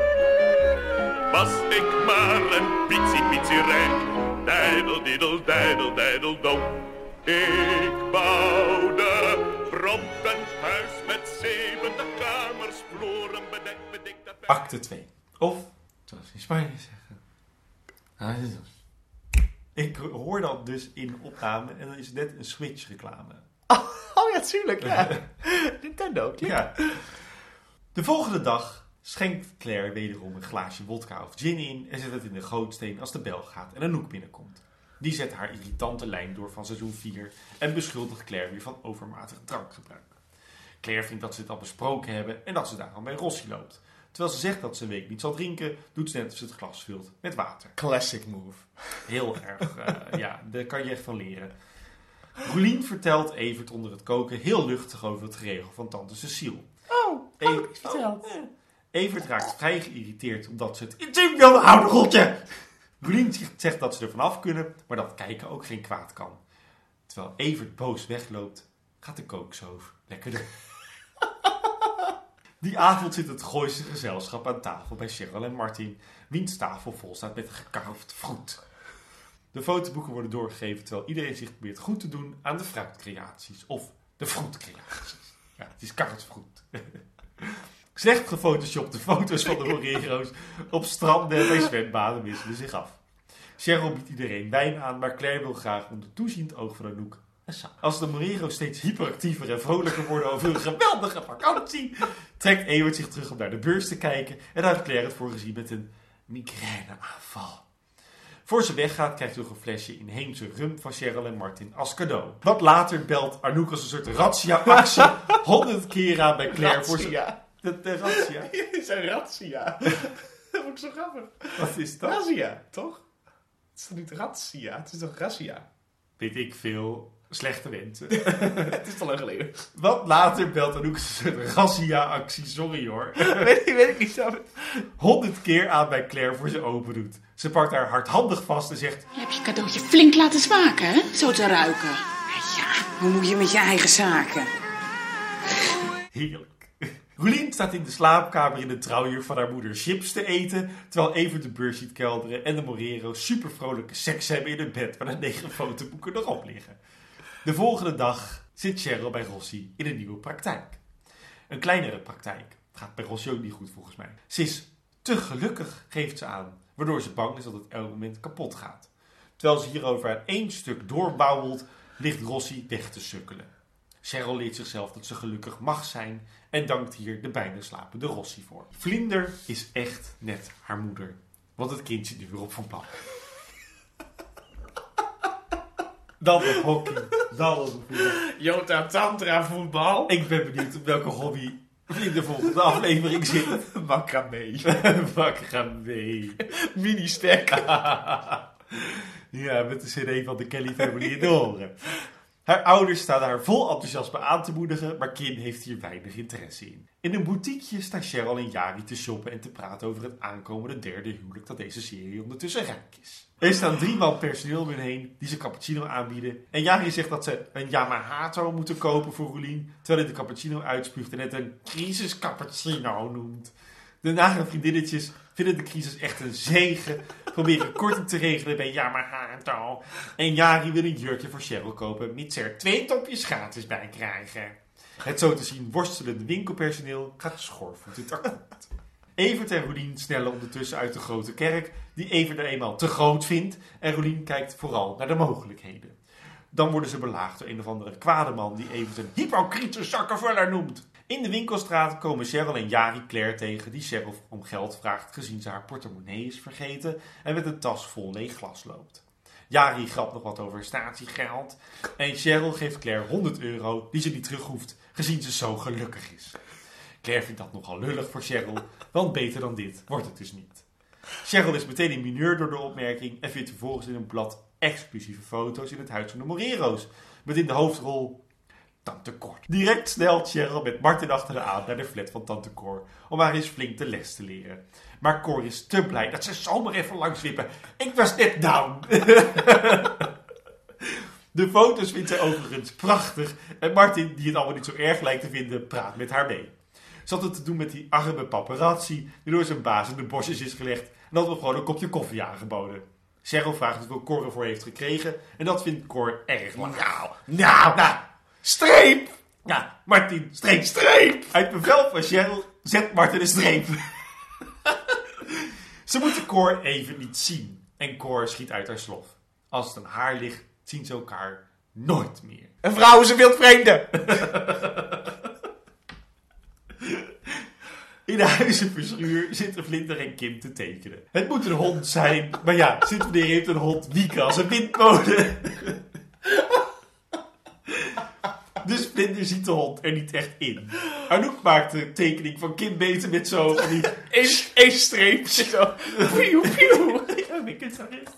Was ik maar een pitsie, pitsie rijk. Dijdel, diedel, dijdel, dijdel, dom. Ik bouwde prompt een huis met zeventig kamers, vloeren bedekt, bedekt. Acte 2. Of, zoals in Spanje. Ah, Ik hoor dat dus in opname en dan is het net een Switch reclame. [LAUGHS] Oh ja, tuurlijk. Ja. [LAUGHS] Nintendo. klik. Ja. De volgende dag schenkt Claire wederom een glaasje wodka of gin in en zet het in de gootsteen als de bel gaat en Anouk binnenkomt. Die zet haar irritante lijn door van seizoen 4 en beschuldigt Claire weer van overmatig drankgebruik. Claire vindt dat ze het al besproken hebben en dat ze daarom bij Rossi loopt. Terwijl ze zegt dat ze een week niet zal drinken, doet ze net als ze het glas vult met water. Classic move. Heel erg, eh, ja, daar kan je echt van leren. Roelien vertelt Evert onder het koken heel luchtig over het geregel van tante Cecile. Oh, Evert, iets verteld. Oh, eh. Evert raakt vrij geïrriteerd omdat ze het intiem wilde houden, godje. Roelien zegt- dat ze er vanaf kunnen, maar dat kijken ook geen kwaad kan. Terwijl Evert boos wegloopt, gaat de kookstoof lekkerder. [LAUGHS] Die avond zit het Gooise gezelschap aan tafel bij Cheryl en Martin, wiens tafel vol staat met gekauwd fruit. De fotoboeken worden doorgegeven terwijl iedereen zich probeert goed te doen aan de fruitcreaties of de fruitcreaties. Ja, het is karretfruit. [LAUGHS] Slecht gefotoshopte foto's van de Morero's op stranden en bij zwembaden wisselen zich af. Cheryl biedt iedereen wijn aan, maar Claire wil graag onder toeziend oog van Anouk. Als de Morero's steeds hyperactiever en vrolijker worden over hun geweldige vakantie, trekt Ewert zich terug om naar de beurs te kijken en houdt Claire het voor gezien met een migraineaanval. Voor ze weggaat krijgt hij nog een flesje inheemse rum van Cheryl en Martin als cadeau. Wat later belt Arnoek als een soort razzia-actie [LAUGHS] honderd keer aan bij Claire voor. Razzia. De, de razzia? Het is een razzia. [LAUGHS] Dat vond ik zo grappig. Wat is dat? Razzia, toch? Het is toch niet razzia? Het is toch razzia? Weet ik veel. Slechte wensen. [LAUGHS] Het is te lang geleden. Wat later belt Anouk een soort razzia-actie, sorry hoor. [LAUGHS] weet, ik- weet ik niet zo. Honderd keer aan bij Claire voor ze open doet. Ze pakt haar hardhandig vast en zegt... Je hebt je cadeautje flink laten smaken, hè? Zo te ruiken. Ja, hoe moet je met je eigen zaken? Heerlijk. Roelien staat in de slaapkamer in de trouwjurk van haar moeder chips te eten, terwijl Evert de beurs ziet kelderen en de Morero's super vrolijke seks hebben in hun bed waar de negen fotoboeken erop liggen. De volgende dag zit Cheryl bij Rossi in een nieuwe praktijk. Een kleinere praktijk. Gaat bij Rossi ook niet goed volgens mij. Ze is te gelukkig, geeft ze aan, waardoor ze bang is dat het elk moment kapot gaat. Terwijl ze hierover aan één stuk doorbouwelt, ligt Rossi weg te sukkelen. Cheryl leert zichzelf dat ze gelukkig mag zijn en dankt hier de bijna slapende Rossi voor. Vlinder is echt net haar moeder, want het kind zit nu weer op van plan. Dan nog hockey, dan nog voetbal. Jota Tantra voetbal. Ik ben benieuwd op welke hobby in de volgende aflevering zit. Macramé. Wakker gaan mee. Mini stek. [LAUGHS] Ja, met de cd van de Kelly Family in de oren. Haar ouders staan haar vol enthousiasme aan te moedigen, maar Kim heeft hier weinig interesse in. In een boutiqueje staan Cheryl en Jari te shoppen en te praten over het aankomende derde huwelijk dat deze serie ondertussen rijk is. Er staan drie man personeel om heen die ze cappuccino aanbieden. En Jari zegt dat ze een Yamahato moeten kopen voor Roelien, terwijl hij de cappuccino uitspuugt en het een crisis cappuccino noemt. De nare vriendinnetjes vinden de crisis echt een zegen. Proberen korting te regelen bij Yamaha. En Jari wil een jurkje voor Cheryl kopen, mits er twee topjes gratis bij krijgen. Het zo te zien worstelende winkelpersoneel gaat schoorvoetend akkoord. Evert en Rolien snellen ondertussen uit de grote kerk, die Evert er eenmaal te groot vindt. En Rolien kijkt vooral naar de mogelijkheden. Dan worden ze belaagd door een of andere kwade man die Evert een hypocriete zakkenvuller noemt. In de winkelstraat komen Cheryl en Jari Claire tegen die Cheryl om geld vraagt gezien ze haar portemonnee is vergeten en met een tas vol leeg glas loopt. Jari grapt nog wat over statiegeld en Cheryl geeft Claire 100 euro die ze niet terug hoeft gezien ze zo gelukkig is. Claire vindt dat nogal lullig voor Cheryl, want beter dan dit wordt het dus niet. Cheryl is meteen in mineur door de opmerking en vindt vervolgens in een blad exclusieve foto's in het huis van de Morero's. Met in de hoofdrol Tante Cor. Direct snelt Cheryl met Martin achter haar aan naar de flat van Tante Cor om haar eens flink de les te leren. Maar Cor is te blij dat ze zomaar even langs wippen. Ik was net down. [LAUGHS] De foto's vindt zij overigens prachtig en Martin, die het allemaal niet zo erg lijkt te vinden, praat met haar mee. Ze had het te doen met die arme paparazzi die door zijn baas in de bosjes is gelegd en dat we gewoon een kopje koffie aangeboden. Cheryl vraagt hoeveel Cor ervoor heeft gekregen en dat vindt Cor erg laag. Nou, nou, nou, streep! Ja, Martin, streep, streep! Uit bevel van Cheryl zet Martin een streep. [LAUGHS] Ze moeten Cor even niet zien en Cor schiet uit haar slof. Als het aan haar ligt, zien ze elkaar nooit meer. Een vrouw is een wildvreemde. [LAUGHS] In de huizenverschuur zitten Vlinder en Kim te tekenen. Het moet een hond zijn, maar ja, sinds wanneer heeft een hond wieken als een windmolen? [LAUGHS] [LAUGHS] Dus Vlinder ziet de hond er niet echt in. Anouk maakt de tekening van Kim beter met zo van die... [LAUGHS] Eén één streep. [LAUGHS] Zo. Pieuw, pieuw. Ja, ik het zo recht.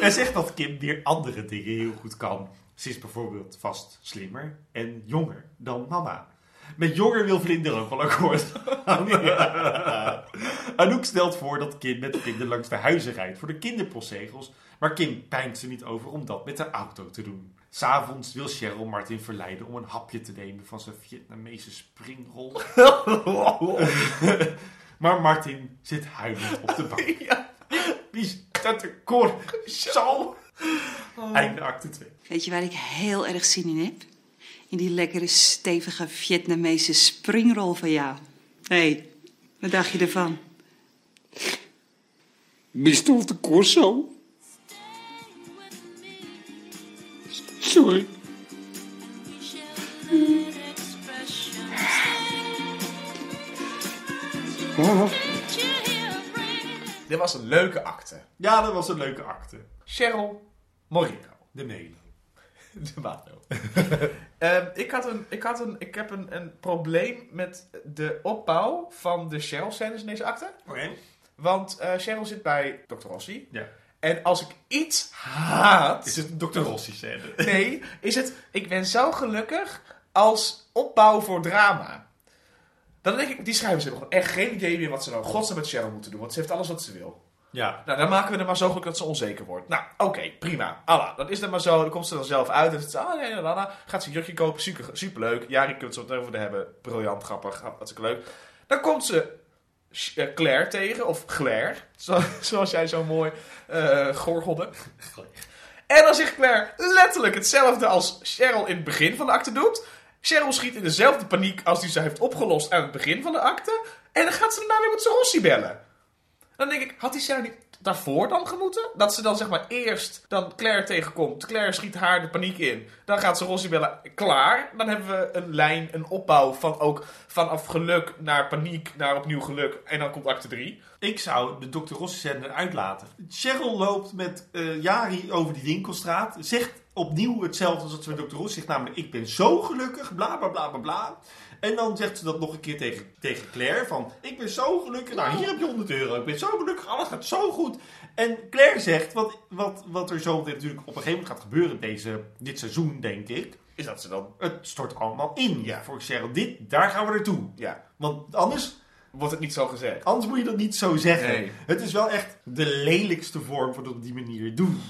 Hij zegt dat Kim weer andere dingen heel goed kan. Ze is bijvoorbeeld vast slimmer en jonger dan mama. Met jonger wil Vlinder ook wel akkoord. [LAUGHS] Anouk stelt voor dat Kim met Vlinder langs de huizen rijdt voor de kinderpostzegels. Maar Kim pijnt er niet over om dat met de auto te doen. S'avonds wil Cheryl Martin verleiden om een hapje te nemen van zijn Vietnamese springrol. [LAUGHS] maar Martin zit huilend op de bank. Wie is dat de kor? Zo! Einde acte 2. Weet je waar ik heel erg zin in heb? In die lekkere, stevige Vietnamese springrol van jou. Hé, hey, wat dacht je ervan? Bestond de Corso? Sorry. Dit was een leuke acte. Ja, dat was een leuke acte. Cheryl Moreno. De mailing. [LAUGHS] De. [LAUGHS] Ehm, ik, had een, ik, had een, ik heb een, een probleem met de opbouw van de Cheryl-scènes in deze acte. Oké. Want eh, Cheryl zit bij Dr. Rossi. Ja. En als ik iets haat... Is het een Dr. Rossi scène? [LAUGHS] Nee, is het... Ik ben zo gelukkig als opbouw voor drama. Dan denk ik, die schrijvers hebben gewoon echt geen idee meer wat ze nou godsnaam met Cheryl moeten doen. Want ze heeft alles wat ze wil. Ja. Nou, dan maken we er maar zo gelukkig dat ze onzeker wordt. Nou, oké, prima. Allah, dan is dat maar zo. Dan komt ze er zelf uit. En zegt ze, oh nee, nee, nee, Gaat ze een jurkje kopen. Super, superleuk. Jari kunt ze het over hebben. Briljant, grappig, hartstikke leuk. Dan komt ze eh, Claire tegen. Of Claire, [LAUGHS] zo- zoals jij zo mooi eh gorgelde. En dan zegt Claire letterlijk hetzelfde als Cheryl in het begin van de acte doet. Cheryl schiet in dezelfde paniek als die ze heeft opgelost aan het begin van de acte. En dan gaat ze daarna weer met zijn Rossi bellen. Dan denk ik, had die Sarah niet daarvoor dan gemoeten? Dat ze dan zeg maar eerst dan Claire tegenkomt. Claire schiet haar de paniek in. Dan gaat ze Rossi bellen. Klaar. Dan hebben we een lijn, een opbouw van ook vanaf geluk naar paniek naar opnieuw geluk. En dan komt acte 3. Ik zou de Dr. Rossi scène eruit laten. Cheryl loopt met eh, Jari over die winkelstraat. Zegt opnieuw hetzelfde als wat ze met Dr. Rossi zegt. Namelijk, ik ben zo gelukkig, bla bla bla bla bla. En dan zegt ze dat nog een keer tegen, tegen Claire. Van, ik ben zo gelukkig. Nou, hier heb je 100 euro. Ik ben zo gelukkig, alles gaat zo goed. En Claire zegt, wat, wat, wat er zo natuurlijk op een gegeven moment gaat gebeuren deze, dit seizoen, denk ik. Is dat ze dan... Het stort allemaal in Ja. voor Cheryl. Dit, daar gaan we naartoe. Ja, Want anders wordt het niet zo gezegd. Anders moet je dat niet zo zeggen. Nee. Het is wel echt de lelijkste vorm van het op die manier doen.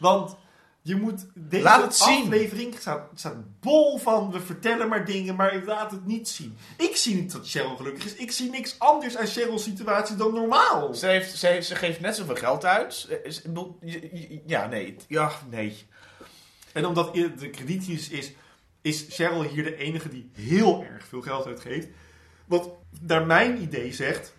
Want je moet deze Laat het zien. aflevering staat, staat bol van we vertellen maar dingen, maar ik laat het niet zien. Ik zie niet dat Cheryl gelukkig is. Ik zie niks anders aan Cheryl's situatie dan normaal. Ze, heeft, ze, heeft- ze geeft net zoveel geld uit. Ja, nee. Ja, nee. En omdat de kredietjes is, is Cheryl hier de enige die heel erg veel geld uitgeeft. Wat naar mijn idee zegt,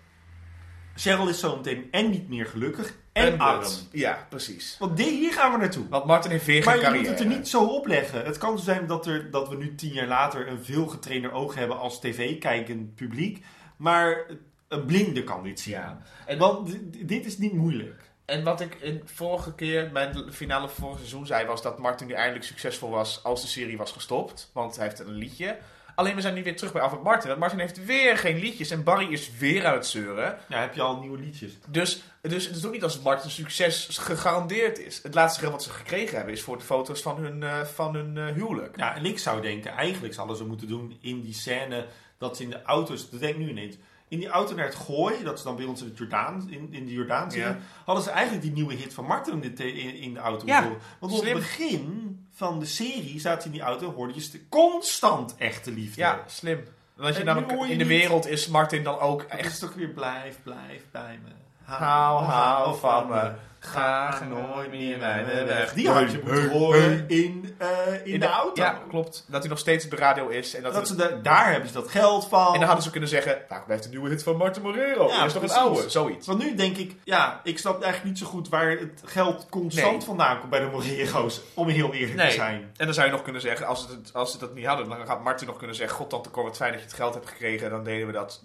Cheryl is zo meteen en niet meer gelukkig en, En arm. dat. Ja, precies. Want die, hier gaan we naartoe. Want Martin heeft weer Maar geen je carrière. moet het er niet zo op leggen. Het kan zo zijn dat, er, dat we nu tien jaar later een veel getrainder oog hebben als tv-kijkend publiek. Maar een blinde kan dit zien. Ja. En, Want dit is niet moeilijk. en wat ik in vorige keer, mijn finale van vorig seizoen zei, was dat Martin nu eindelijk succesvol was als de serie was gestopt. Want hij heeft een liedje. Alleen we zijn nu weer terug bij Alfred Martin. Want Martin heeft weer geen liedjes en Barry is weer aan het zeuren. Ja, heb je al nieuwe liedjes? Dus, dus het is ook niet als Martin succes gegarandeerd is. Het laatste geld wat ze gekregen hebben is voor de foto's van hun, eh, van hun eh, huwelijk. Ja, en ik zou denken, eigenlijk zouden ze moeten doen in die scène dat ze in de auto's, dat denk ik nu ineens, in die auto naar het gooi, dat ze dan bij ons in, het Jordaan, in, in de Jordaan Ja. hadden ze eigenlijk die nieuwe hit van Martin in de, in, in de auto. Ja. Want op het begin van de serie zaten ze in die auto en hoorde je st- constant echte liefde. Ja, slim. Want je En namelijk in de wereld is Martin dan ook Echt echt... is toch weer blijf, blijf bij me. Hou, hou van me. Ga nooit meer mijn weg. Die had je moeten horen in, eh, in, de, auto. Ja, klopt. Dat hij nog steeds op de radio is. En, dat Dat ze da- daar hebben ze dat geld van. en dan hadden ze kunnen zeggen, nou, blijft een nieuwe hit van Martin Morero. Ja, dat is toch een oude, zoiets. Want nu denk ik, ja, ik snap eigenlijk niet zo goed waar het geld constant Nee. vandaan komt bij de Morero's. Om heel eerlijk te zijn. En dan zou je nog kunnen zeggen, als, het, als ze dat niet hadden, dan gaat Martin nog kunnen zeggen, god tante Cor, wat fijn dat je het geld hebt gekregen. Dan deden we dat.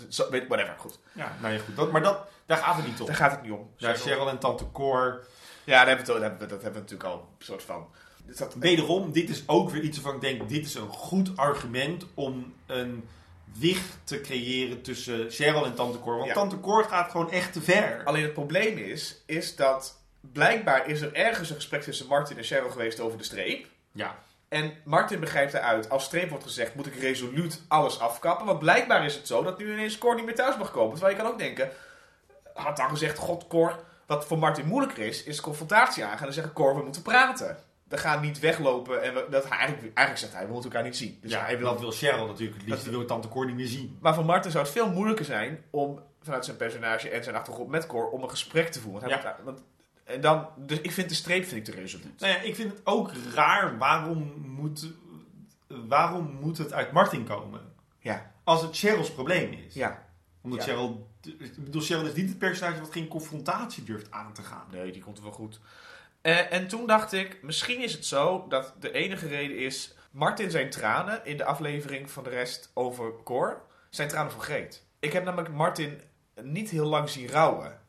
Whatever, goed. Ja, nou ja, goed. Dat, maar dat, daar gaat het niet om. Daar gaat het niet om. Ja, Cheryl en Tante Cor. Ja, daar hebben we het, dat, hebben we, dat hebben we natuurlijk al een soort van... Dat- Wederom, dit is ook weer iets waarvan ik denk, dit is een goed argument om een wicht te creëren tussen Cheryl en Tante Cor. Want Ja. Tante Cor gaat gewoon echt te ver. Alleen het probleem is, is dat blijkbaar is er ergens een gesprek tussen Martin en Cheryl geweest over de streep. Ja. En Martin begrijpt eruit, als streep wordt gezegd, moet ik resoluut alles afkappen. Want blijkbaar is het zo dat nu ineens Cor niet meer thuis mag komen. Terwijl je kan ook denken, had dan gezegd, god Cor, wat voor Martin moeilijker is, is confrontatie aangaan en zeggen, Cor, we moeten praten. We gaan niet weglopen en we, dat, eigenlijk, eigenlijk zegt hij, we moeten elkaar niet zien. Dus ja, hij wil dat wil Cheryl natuurlijk het liefst. Dat- Die wil Tante Cor niet meer zien. Maar voor Martin zou het veel moeilijker zijn om vanuit zijn personage en zijn achtergrond met Cor om een gesprek te voeren. Want hij Ja. moet- want, en dan, dus ik vind de streep vind ik te resoluut. Nou ja, ik vind het ook raar, waarom moet, waarom moet het uit Martin komen? Ja, Als het Cheryl's probleem is. ja. Omdat Ja. Cheryl, ik bedoel, Cheryl is niet het personage wat geen confrontatie durft aan te gaan. Nee, die komt wel goed. Eh, en toen dacht ik, misschien is het zo dat de enige reden is... Martin zijn tranen in de aflevering van de rest over Cor zijn tranen Greet. Ik heb namelijk Martin niet heel lang zien rouwen.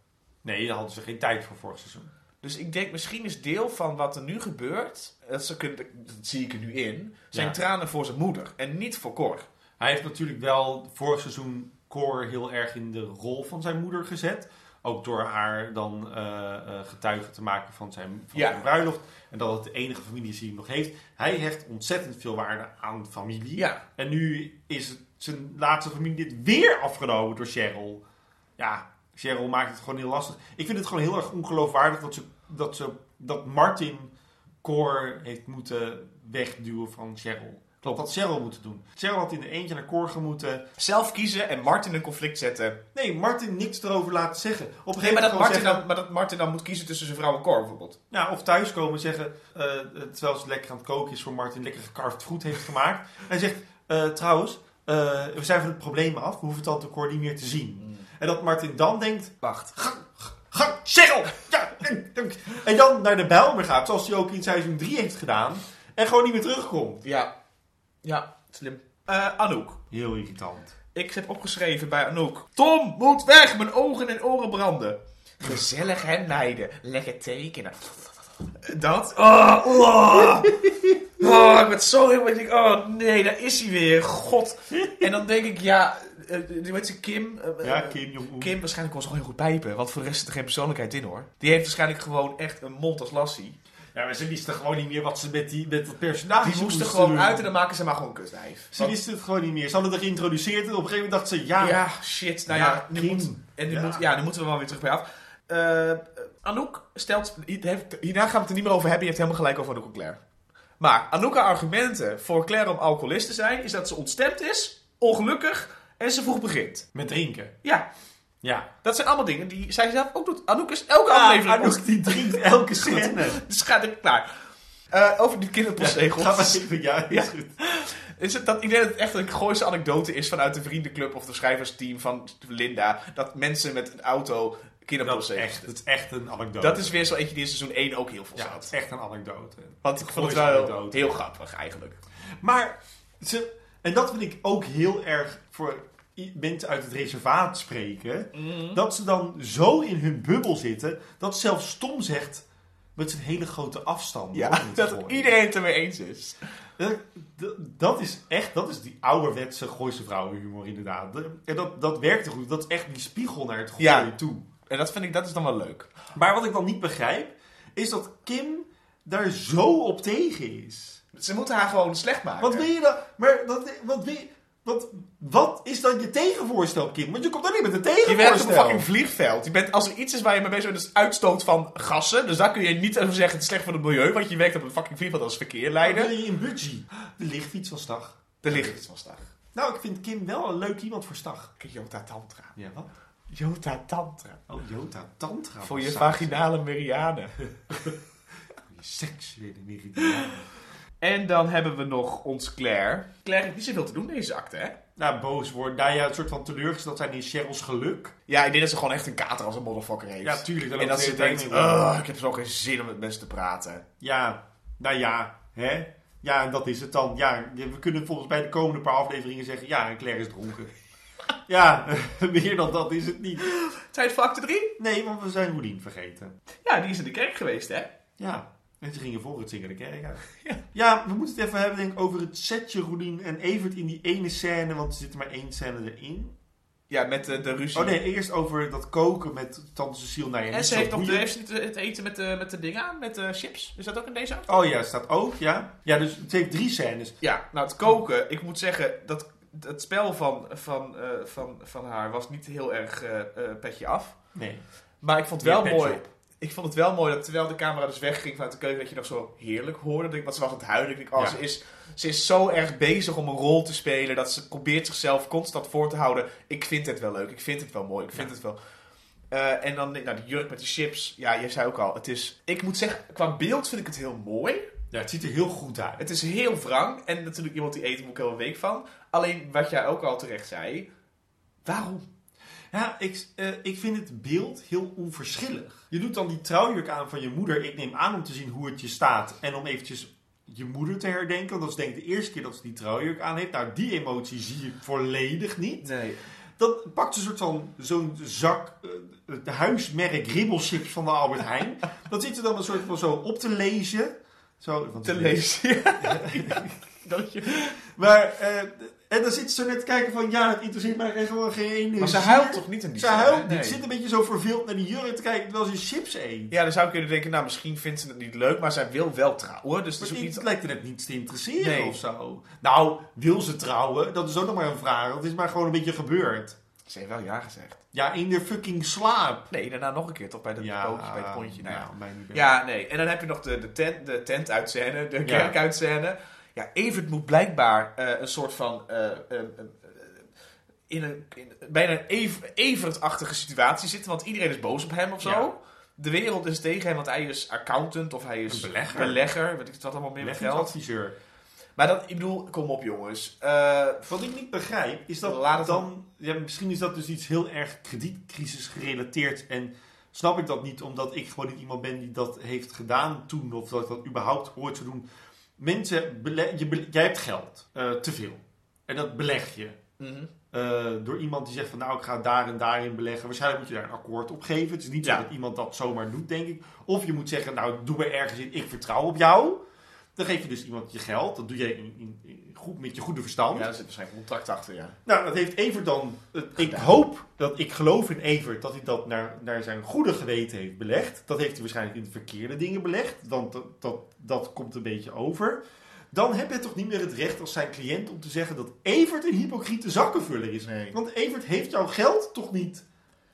Nee, daar hadden ze geen tijd voor vorig seizoen. Dus ik denk, misschien is deel van wat er nu gebeurt... Dat, ze kunnen, dat zie ik er nu in. Zijn Ja. tranen voor zijn moeder en niet voor Cor. Hij heeft natuurlijk wel vorig seizoen Cor heel erg in de rol van zijn moeder gezet. Ook door haar dan eh, eh, getuige te maken van, zijn, van Ja. zijn bruiloft. En dat het de enige familie is die hij nog heeft. Hij hecht ontzettend veel waarde aan familie. Ja. En nu is het zijn laatste familie dit weer afgenomen door Cheryl. Ja, Cheryl maakt het gewoon heel lastig. Ik vind het gewoon heel erg ongeloofwaardig dat, ze, dat, ze, dat Martin Cor heeft moeten wegduwen van Cheryl. Klopt. Dat had Cheryl moeten doen. Cheryl had in de eentje naar Cor moeten. Zelf kiezen en Martin in een conflict zetten. Nee, Martin niks erover laten zeggen. Op een Nee, gegeven maar dat, Martin dan, maar dat Martin dan moet kiezen tussen zijn vrouw en Cor bijvoorbeeld. Ja, of thuiskomen en zeggen, eh, terwijl ze lekker aan het koken is voor Martin, lekker gecarved fruit heeft gemaakt. En zegt, eh, trouwens, eh, we zijn van het probleem af, we hoeven het tante Cor niet meer te zien. En dat Martin dan denkt, Wacht. gang, gang, Cheryl! Ja, en dan naar de Bijlmer gaat, zoals hij ook in seizoen 3 heeft gedaan. En gewoon niet meer terugkomt. Ja. Ja, slim. Eh, Anouk. Heel irritant. Ik heb opgeschreven bij Anouk. Tom moet weg, mijn ogen en oren branden. Gezellig en leiden. Lekker tekenen. Dat. Oh, oh. [LAUGHS] Oh, ik ben zo heel... Ik denk, oh nee, daar is hij weer. God. En dan denk ik, ja... eh, die weet ze, Kim. eh, Ja, eh, Kim Jong-un. Kim waarschijnlijk kon ze gewoon heel goed pijpen. Want voor de rest zit er geen persoonlijkheid in hoor. Die heeft waarschijnlijk gewoon echt een mond als lassie. Ja, maar ze wisten gewoon niet meer wat ze met, die, met dat personage Die moesten moesten gewoon doen. uit en dan maken ze maar gewoon een kustwijf. Ze wisten het gewoon niet meer. Ze hadden het geïntroduceerd en op een gegeven moment dachten ze, ja, Ja, shit. Nou ja, Ja, nu, moet, en nu, Ja. Moet, ja, nu moeten we wel weer terug bij af. Eh, Anouk stelt... Heeft, hierna gaan we het er niet meer over hebben. Je hebt helemaal gelijk over Anouk en Claire. Maar Anouk argumenten voor Claire om alcoholist te zijn... is dat ze ontstemd is, ongelukkig en ze vroeg begint. met drinken. Ja, Ja. dat zijn allemaal dingen die zij zelf ook doet. Anouk is elke Ah, aflevering... Anouk die drinkt elke scène. [LAUGHS] Dus gaat er klaar. Eh, over die kinderpostzegels. Ga maar even, ja, is Ja. goed. Is het dat, ik denk dat het echt een gooise anekdote is vanuit de vriendenclub of de schrijversteam van Linda. Dat mensen met een auto kinderpostzegels echt, dat is echt een anekdote. Dat is weer zo eentje die in seizoen 1 ook heel veel Ja, zat. echt een anekdote. Want ik vond het wel anekdote. heel grappig eigenlijk. Maar, ze, en dat vind ik ook heel erg voor mensen uit het reservaat spreken. Mhm. Dat ze dan zo in hun bubbel zitten, dat zelfs Tom zegt met zijn hele grote afstand. Ja, dat gooien. iedereen het ermee eens is. Dat, dat- dat is echt, dat is die ouderwetse Gooise vrouwenhumor inderdaad. Dat- En dat, dat werkte goed. Dat is echt die spiegel naar het gooien Ja. toe. En dat vind ik, dat is dan wel leuk. Maar wat ik dan niet begrijp, is dat Kim daar zo op tegen is. Ze moeten haar gewoon slecht maken. Wat wil je dan? Maar wat, wat, wil je- wat, wat is dan je tegenvoorstel, Kim? Want je komt dan niet met een je werkt op tegenvoorstel. een fucking vliegveld. Je bent, als er iets is waar je mee bezig bent, is uitstoot van gassen. Dus daar kun je niet over zeggen, het is slecht voor het milieu. Want je werkt op een fucking vliegveld als Wat verkeerleider. wil je in budget? De lichtfiets van Stag. Er ligt iets van stag. Nou, ik vind Kim wel een leuk iemand voor Stag. Kijk, Jota Tantra. Ja, wat? Jota Tantra. Oh, Jota Tantra. Voor je vaginale meridianen. [LAUGHS] Voor je seksuele meridiaan. En dan hebben we nog ons Claire. Claire heeft niet zoveel te doen deze acte, hè? Nou, boos worden. Nou ja, een soort van teleurgesteld zijn in Cheryl's geluk. Ja, ik denk dat ze gewoon echt een kater als een motherfucker heeft. Ja, tuurlijk. en dat ze denkt, "Ugh, ik heb zo geen zin om met mensen te praten. Ja, nou ja, hè? Ja, en dat is het dan. Ja, we kunnen volgens mij de komende paar afleveringen zeggen... Ja, en Claire is dronken. [LAUGHS] ja, [LAUGHS] meer dan dat is het niet. Tijd voor acte 3? Nee, want we zijn Roelien vergeten. Ja, die is in de kerk geweest, hè? Ja, en ze gingen voor het zingen de kerk uit. [LAUGHS] Ja. Ja, we moeten het even hebben denk ik, over het setje Roelien en Evert in die ene scène. Want er zit maar één scène erin. Ja, met de, de ruzie. Oh nee, eerst over dat koken met tante Cecile. Nou ja, En ze heeft, boeiend. heeft het eten met de, met de dingen aan, met de chips. Is dat ook in deze? Oh ja, staat ook, ja. Ja, dus het heeft drie scènes. Ja, nou het koken. Ik moet zeggen, dat, het spel van, van, eh, van, van haar was niet heel erg eh, eh, petje af. Nee. Maar ik vond het wel mooi. op. Ik vond het wel mooi dat terwijl de camera dus wegging vanuit de keuken, dat je nog zo heerlijk hoorde. Dat ik- Want ze was aan het huilen. Ik denk, oh, Ja. ze, is, ze is zo erg bezig om een rol te spelen. Dat ze probeert zichzelf constant voor te houden. Ik vind het wel leuk. Ik vind het wel mooi. Ik vind Ja. het wel. Eh, en dan nou, die jurk met de chips. Ja, je zei ook al. Het is, ik moet zeggen, qua beeld vind ik het heel mooi. Ja, het ziet er heel goed uit. Het is heel wrang. En natuurlijk iemand die eet, moet ik een week van. Alleen wat jij ook al terecht zei. Waarom? Ja, ik, eh, ik vind het beeld heel onverschillig. Je doet dan die trouwjurk aan van je moeder. Ik neem aan om te zien hoe het je staat. En om eventjes je moeder te herdenken. Want dat is denk ik de eerste keer dat ze die trouwjurk aan heeft. Nou, die emotie zie ik volledig niet. Nee. Dan pakt ze een soort van zo'n zak eh, het huismerk ribbelchips van de Albert Heijn. [LAUGHS] dat zit ze dan een soort van zo op te lezen. Zo, Te lezen. [LAUGHS] Dat je... Maar, eh, en dan zit ze te kijken van, ja, het interesseert mij echt gewoon geen ene Maar ze huilt toch niet in die Ze scène? huilt Nee. niet. Ze zit een beetje zo verveeld naar die jurk te kijken terwijl ze chips eet. Ja, dan zou ik kunnen denken, nou misschien vindt ze het niet leuk, maar zij wil wel trouwen. Dus het is ook het niet... lijkt er net niets te interesseren Nee. of zo. Nou, wil ze trouwen? Dat is ook nog maar een vraag. Het is maar gewoon een beetje gebeurd. Ze heeft wel ja gezegd. Ja, in de fucking slaap. Nee, daarna nog een keer toch bij de bootje, bij het pontje. Nou, ja. mij niet Ja, nee. En dan heb je nog de, de tent, de tent uit scène, de Ja. kerk uit scène. Ja, Evert moet blijkbaar eh, een soort van... eh, eh, in een, in, bijna een Ev- Evert-achtige situatie zitten, want iedereen is boos op hem of zo. Ja. De wereld is tegen hem, want hij is accountant of hij is Een belegger. belegger weet ik wat allemaal meer met geld. Adviseur. Maar dat, ik bedoel, kom op jongens. Wat ik niet begrijp, is dat Laat het dan... Ja, misschien is dat dus iets heel erg kredietcrisis gerelateerd. En snap ik dat niet, omdat ik gewoon niet iemand ben die dat heeft gedaan toen. Of dat ik dat überhaupt ooit zou doen. Mensen, je jij hebt geld. eh, te veel. En dat beleg je. mhm. eh, door iemand die zegt van nou ik ga daar en daarin beleggen. Waarschijnlijk moet je daar een akkoord op geven. Het is niet Ja. zo dat iemand dat zomaar doet, denk ik. Of je moet zeggen nou doe me ergens in, ik vertrouw op jou. Dan geef je dus iemand je geld. Dat doe je in, in, in- goed, met je goede verstand. Ja, daar zit waarschijnlijk een contract achter, ja. Nou, dat heeft Evert dan. Ik hoop dat ik geloof in Evert dat hij dat naar, naar zijn goede geweten heeft belegd. Dat heeft hij waarschijnlijk in de verkeerde dingen belegd. Want dat, dat, dat komt een beetje over. Dan heb je toch niet meer het recht als zijn cliënt om te zeggen dat Evert een hypocriete zakkenvuller is. Nee. Want Evert heeft jouw geld toch niet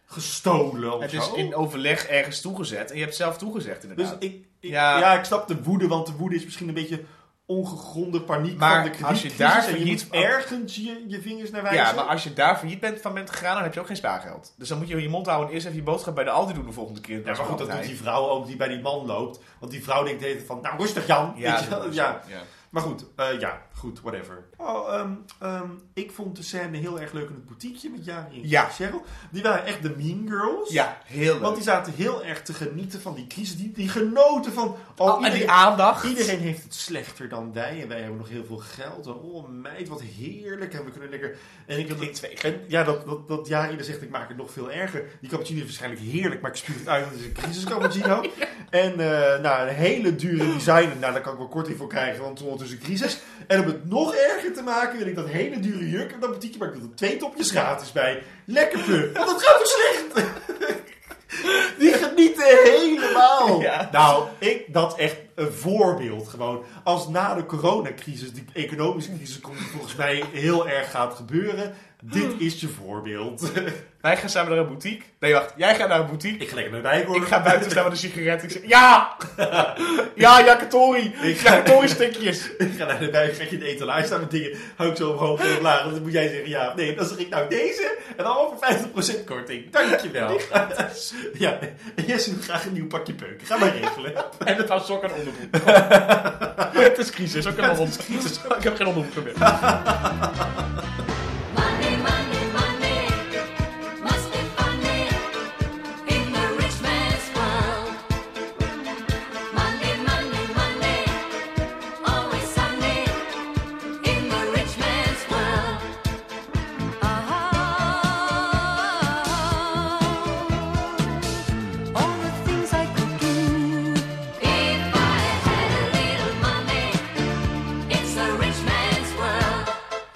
gestolen of Het is zo? in overleg ergens toegezet en je hebt zelf toegezegd Dus inderdaad. ik, ik- Ja. ja. ik snap de woede, want de woede is misschien een beetje ongegronde paniek Maar van de als je daar je failliet- ergens je, je vingers naar wijzen. ja, maar als je daar failliet bent van bent gegaan, dan heb je ook geen spaargeld. Dus dan moet je je mond houden en eerst even je boodschap bij de Aldi doen de volgende keer. Ja, maar goed, dat doet die vrouw ook die bij die man loopt. Want die vrouw denkt de hele tijd van, nou rustig Jan. Ja, Weet je ja. ja. Maar goed, eh, ja, goed, whatever. Oh, ehm, ehm, ik vond de scène heel erg leuk in het boutiqueje met Jari en Ja. Cheryl. Die waren echt de mean girls. Ja, heel leuk. Want die zaten heel erg te genieten van die crisis. Die, die genoten van... Oh, Oh, en die aandacht. iedereen heeft het slechter dan wij. En wij hebben nog heel veel geld. En oh meid, wat heerlijk. En we kunnen lekker... En ik Klinkt twee. en ja, dat, dat, dat ja, ieder zegt ik maak het nog veel erger. Die cappuccino is waarschijnlijk heerlijk, maar ik spuug het uit, want het is een crisis cappuccino. [LAUGHS] En eh, nou, een hele dure designer, nou daar kan ik wel korting voor krijgen, want ondertussen een crisis. En om het nog erger te maken, wil ik dat hele dure jurk en dat boutique, maar ik wil er twee topjes gratis bij. Lekker puh, want dat gaat zo slecht. [LAUGHS] Die genieten helemaal. Ja. Nou, ik, dat echt een voorbeeld gewoon. Als na de coronacrisis, die economische crisis, komt, volgens mij heel erg gaat gebeuren. Dit is je voorbeeld. [LAUGHS] Wij gaan samen naar een boutique. Nee, wacht. Jij gaat naar een boutique. ik ga lekker naar hoor. Ik ga buiten staan met een sigaret. Ik zeg, ja! [LAUGHS] ja, Yakitori! Yakitori [LAUGHS] stukjes! Ik ga naar de wijk, ga je de etalage staan met dingen. Hou ik zo omhoog en omlaag. Dan moet jij zeggen ja nee. Dan zeg ik nou deze en dan over 50% korting. Dankjewel. Ja, en Jesse wil graag een nieuw pakje peuk. Ga maar regelen. En het was sok en onderbroek. het is crisis. Ik heb geen onderbroek meer. [LAUGHS]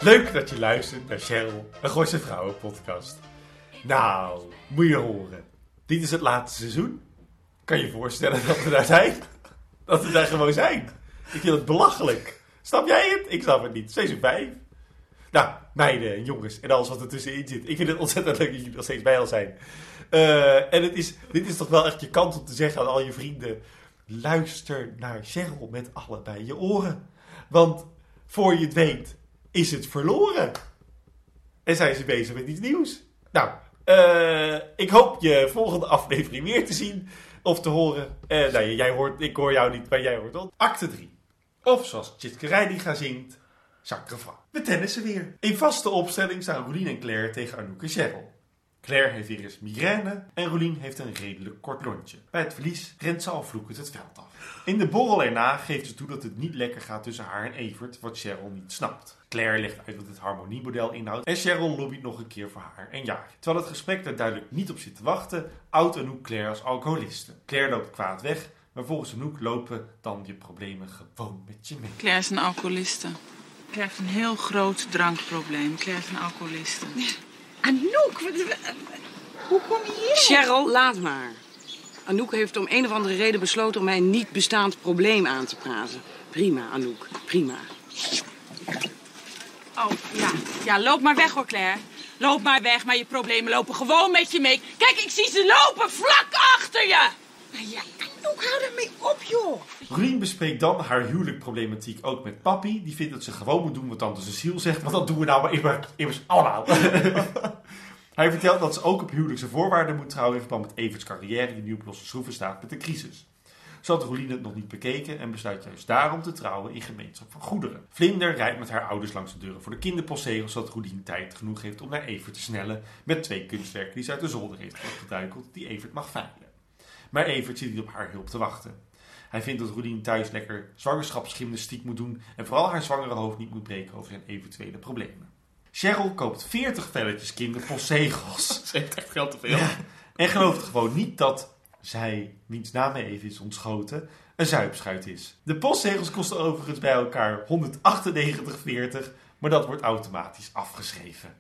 Leuk dat je luistert naar Cheryl, een Gooise Vrouwen podcast. Nou, moet je horen. Dit is het laatste seizoen. Kan je je voorstellen dat we daar zijn? Dat we daar gewoon zijn. Ik vind het belachelijk. Snap jij het? Ik snap het niet. Seizoen 5. Nou, meiden en jongens en alles wat er tussenin zit. Ik vind het ontzettend leuk dat jullie nog steeds bij ons zijn. Eh, en het is, dit is toch wel echt je kans om te zeggen aan al je vrienden... Luister naar Cheryl met allebei je oren. Want voor je het weet is het verloren. En zijn ze bezig met iets nieuws. Nou, eh, ik hoop je volgende aflevering weer te zien of te horen. Nou, jij hoort, ik hoor jou niet, maar jij hoort wel. Acte 3. Of zoals Tjitske Reidinga zingt, Refrain. We tennissen weer. In vaste opstelling staan Roelien en Claire tegen Anouk en Cheryl. Claire heeft weer eens migraine en Rolien heeft een redelijk kort lontje. Bij het verlies rent ze al vloekend het veld af. In de borrel erna geeft ze toe dat het niet lekker gaat tussen haar en Evert, wat Cheryl niet snapt. Claire legt uit wat het harmoniemodel inhoudt en Cheryl lobbyt nog een keer voor haar en Jari. Terwijl het gesprek daar duidelijk niet op zit te wachten, oudt Anouk Claire als alcoholiste. Claire loopt kwaad weg, maar volgens Anouk lopen dan je problemen gewoon met je mee. Claire is een alcoholiste. Claire heeft een heel groot drankprobleem. Claire is een alcoholiste. Anouk, wat- wat- hoe kom je hier? Cheryl, laat maar. Anouk heeft om een of andere reden besloten om mij een niet bestaand probleem aan te praten. Prima, Anouk, prima. Oh, ja. Ja, loop maar weg hoor, Claire. Loop maar weg, maar je problemen lopen gewoon met je mee. Kijk, ik zie ze lopen vlak achter je. Ja, Anouk, hou ermee op, joh. Rolien bespreekt dan haar huwelijkproblematiek ook met papi. Die vindt dat ze gewoon moet doen wat tante Cecile zegt. Want dat doen we nou maar immer- immers allemaal. [LAUGHS] Hij vertelt dat ze ook op huwelijkse voorwaarden moet trouwen... in verband met Everts carrière die nu op losse schroeven staat met de crisis. Zo had Rolien het nog niet bekeken en besluit juist daarom te trouwen in gemeenschap van goederen. Vlinder rijdt met haar ouders langs de deuren voor de kinderpostzegels... zodat Rolien tijd genoeg heeft om naar Evert te snellen... met twee kunstwerken die ze uit de zolder heeft opgeduikeld... die Evert mag veilen. Maar Evert zit niet op haar hulp te wachten. Hij vindt dat Rolien thuis lekker zwangerschapsgymnastiek moet doen en vooral haar zwangere hoofd niet moet breken over zijn eventuele problemen. Cheryl koopt 40 velletjes kinderpostzegels [LAUGHS] Ze heeft echt geld te veel. en gelooft gewoon niet dat zij, wiens naam mij even is ontschoten, een zuipschuit is. De postzegels kosten overigens bij elkaar 198,40, maar dat wordt automatisch afgeschreven.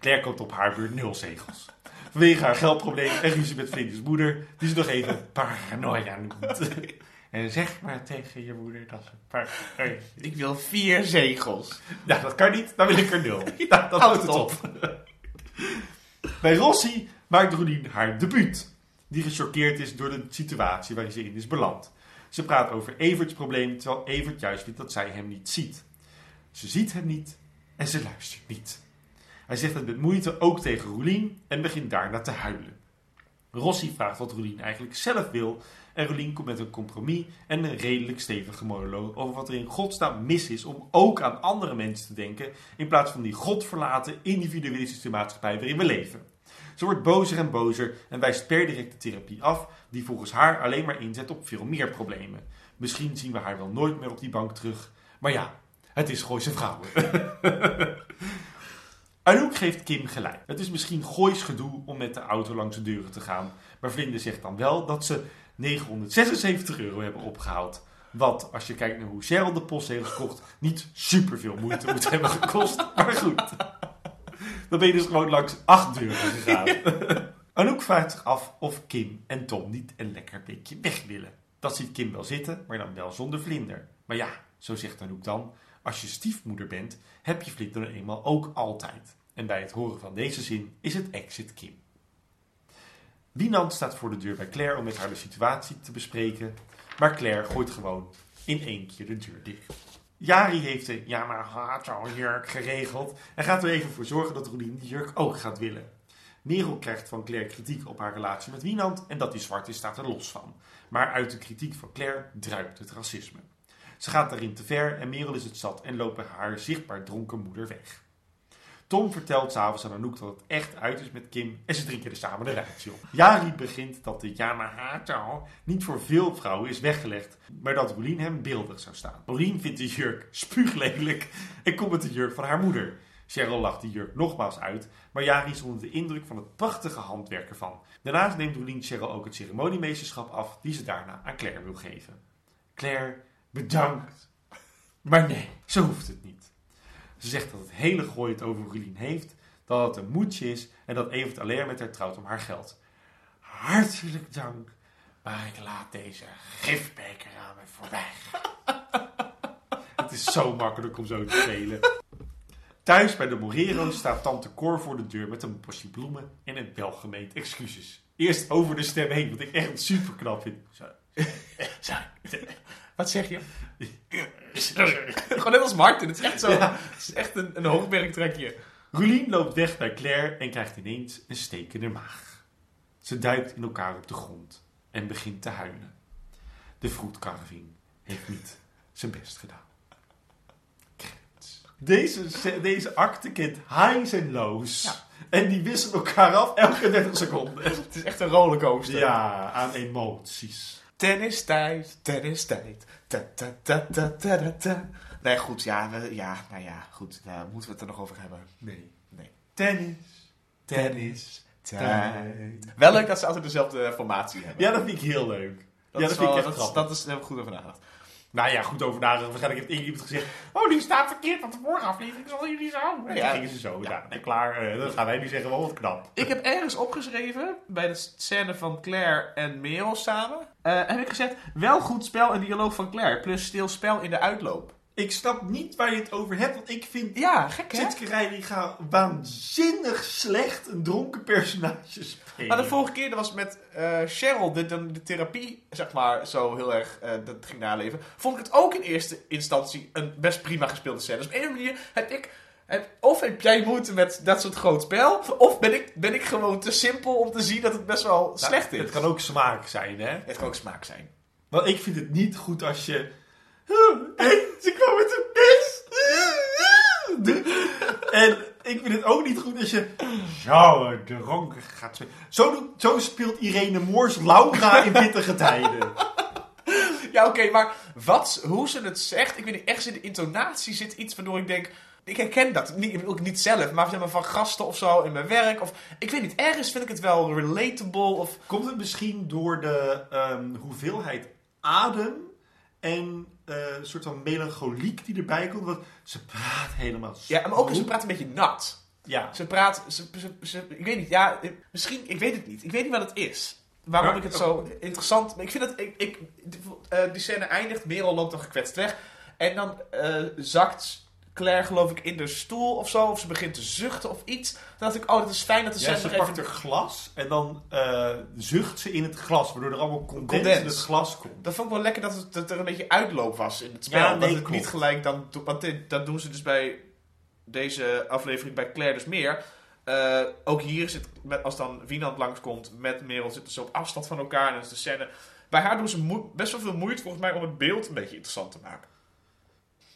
Claire koopt op haar beurt nul zegels. Vanwege haar geldprobleem en ruzie met Vlinder's moeder, die ze nog even paranoia noemt. [LAUGHS] En zeg maar tegen je moeder dat ze paranoia. Ik wil vier zegels. Ja, dat kan niet, dan wil ik er nul. [LAUGHS] Nou, dat houdt het op. Bij Rossi maakt Rolien haar debuut. Die gechoqueerd is door de situatie waarin ze in is beland. Ze praat over Everts probleem, terwijl Evert juist vindt dat zij hem niet ziet. Ze ziet hem niet en ze luistert niet. Hij zegt het met moeite ook tegen Rolien en begint daarna te huilen. Rossi vraagt wat Rolien eigenlijk zelf wil en Rolien komt met een compromis en een redelijk stevige monoloog over wat er in godsnaam mis is om ook aan andere mensen te denken in plaats van die godverlaten individualistische maatschappij waarin we leven. Ze wordt bozer en bozer en wijst per direct de therapie af die volgens haar alleen maar inzet op veel meer problemen. Misschien zien we haar wel nooit meer op die bank terug, maar ja, het is Gooise vrouwen. [LAUGHS] Anouk geeft Kim gelijk. Het is misschien goois gedoe om met de auto langs de deuren te gaan. Maar Vlinde zegt dan wel dat ze 976 euro hebben opgehaald. Wat, als je kijkt naar hoe Cheryl de postzegels kocht, niet superveel moeite moet hebben gekost. Maar goed. Dan ben je dus gewoon langs acht deuren gegaan. [LAUGHS] Anouk vraagt zich af of Kim en Tom niet een lekker beetje weg willen. Dat ziet Kim wel zitten, maar dan wel zonder vlinder. Maar ja, zo zegt Anouk dan, als je stiefmoeder bent, heb je vlinder nou eenmaal ook altijd. En bij het horen van deze zin is het exit Kim. Wienand staat voor de deur bij Claire om met haar de situatie te bespreken, maar Claire gooit gewoon in één keer de deur dicht. Jari heeft de Yamaha jurk geregeld en gaat er even voor zorgen dat Rolien die jurk ook gaat willen. Merel krijgt van Claire kritiek op haar relatie met Wienand en dat hij zwart is staat er los van. Maar uit de kritiek van Claire druipt het racisme. Ze gaat daarin te ver en Merel is het zat en loopt haar zichtbaar dronken moeder weg. Tom vertelt s'avonds aan Anouk dat het echt uit is met Kim en ze drinken er samen de rijtje op. Jari begint dat de Yamaha-taal niet voor veel vrouwen is weggelegd, maar dat Rolien hem beeldig zou staan. Rolien vindt de jurk spuuglelijk en komt met de jurk van haar moeder. Cheryl lacht de jurk nogmaals uit, maar Jari is onder de indruk van het prachtige handwerk ervan. Daarnaast neemt Rolien Cheryl ook het ceremoniemeesterschap af die ze daarna aan Claire wil geven. Claire, bedankt. Maar nee, zo hoeft het niet. Ze zegt dat het hele gooi het over Rolien heeft, dat het een moedje is en dat Evert alleen met haar trouwt om haar geld. Hartelijk dank, maar ik laat deze gifbeker aan me voorbij. [LAUGHS] Het is zo makkelijk om zo te spelen. Thuis bij de Morero's staat tante Cor voor de deur met een bosje bloemen en een welgemeend excuses. Eerst over de stem heen, wat ik echt super knap vind. Zo. [LAUGHS] Zo. Wat zeg je? [LAUGHS] Gewoon net als Martin. Het is echt zo. Ja. Het is echt een, een hoogwerktrekje. Rolien loopt weg bij Claire en krijgt ineens een steek in haar maag. Ze duikt in elkaar op de grond en begint te huilen. De fruitcarving heeft niet zijn best gedaan. Krets, Deze, deze acte kent highs en lows. En die wisselen elkaar af elke 30 seconden. Het is echt een rollercoaster. Ja, aan emoties. Tennistijd, tennistijd. Ta, ta, ta, ta, ta, ta, ta. Nee, goed, ja, we, ja, nou ja, goed. Daar moeten we het er nog over hebben. Nee. Nee. Tennis. Tennis, tijd. Wel leuk dat ze altijd dezelfde formatie hebben. Ja, dat vind ik heel leuk. dat, ja, is dat vind ik echt dat, grappig. dat is, daar heb ik goed over nagedacht. Nou ja, goed over nagedacht. Waarschijnlijk heeft iemand gezegd... Oh, die staat verkeerd, want de vorige aflevering zal jullie zo. En Ja. toen gingen ze zo. Ja, nou, klaar. eh, dan gaan wij nu zeggen, wel wat knap. Ik heb ergens opgeschreven, bij de scène van Claire en Merel samen, eh, heb ik gezegd, wel goed spel en dialoog van Claire, plus stil spel in de uitloop. Ik snap niet waar je het over hebt, want ik vind... Ja, gek hè? Waanzinnig slecht een dronken personage spelen. Maar de vorige keer, dat was met eh, Cheryl, de, de, de therapie, zeg maar, zo heel erg eh, dat ging naleven. Vond ik het ook in eerste instantie een best prima gespeelde scène. Dus op een of andere manier heb ik, heb, of heb jij moeite met dat soort groot spel, of ben ik, ben ik gewoon te simpel om te zien dat het best wel Nou, slecht is. Het kan ook smaak zijn, hè? Het kan ook smaak zijn. Want ik vind het niet goed als je... En ze kwam met een mes. En ik vind het ook niet goed als je zo dronken gaat spelen. Zo, doet- zo speelt Irene Moors Laura in pittige tijden. Ja, oké, maar wat, hoe ze het zegt, ik weet niet, ergens in de intonatie zit iets waardoor ik denk, ik herken dat. Niet, ik bedoel, niet zelf, maar zeg maar van gasten of zo in mijn werk. Of, ik weet niet, ergens vind ik het wel relatable. Of, Komt het misschien door de ehm, hoeveelheid adem en eh, een soort van melancholiek die erbij komt? Want ze praat helemaal ja, maar ook, ze praat een beetje nat. Ja. Ze praat, ze, ze, ze- ik weet niet, ja, eh, misschien, ik weet het niet. Ik weet niet wat het is. Waarom ik het zo interessant, ik vind dat, ik, ik, eh, die scène eindigt, Merel loopt dan gekwetst weg. En dan zakt Claire geloof ik in de stoel of zo, of ze begint te zuchten of iets. Dan dacht ik, oh, dat is fijn dat de Ja, ze pakt even... er glas en dan eh, zucht ze in het glas, waardoor er allemaal condens, Condens. in het glas komt. Dat vond ik wel lekker dat, het, dat er een beetje uitloop was in het spel. Ja, dat het klopt. niet gelijk dan... Want dit- dat doen ze dus bij deze aflevering bij Claire dus meer. Eh, ook hier zit, met, als dan Wienand langskomt met Merel, zitten ze op afstand van elkaar. En is de scène... Bij haar doen ze best wel veel moeite volgens mij om het beeld een beetje interessant te maken.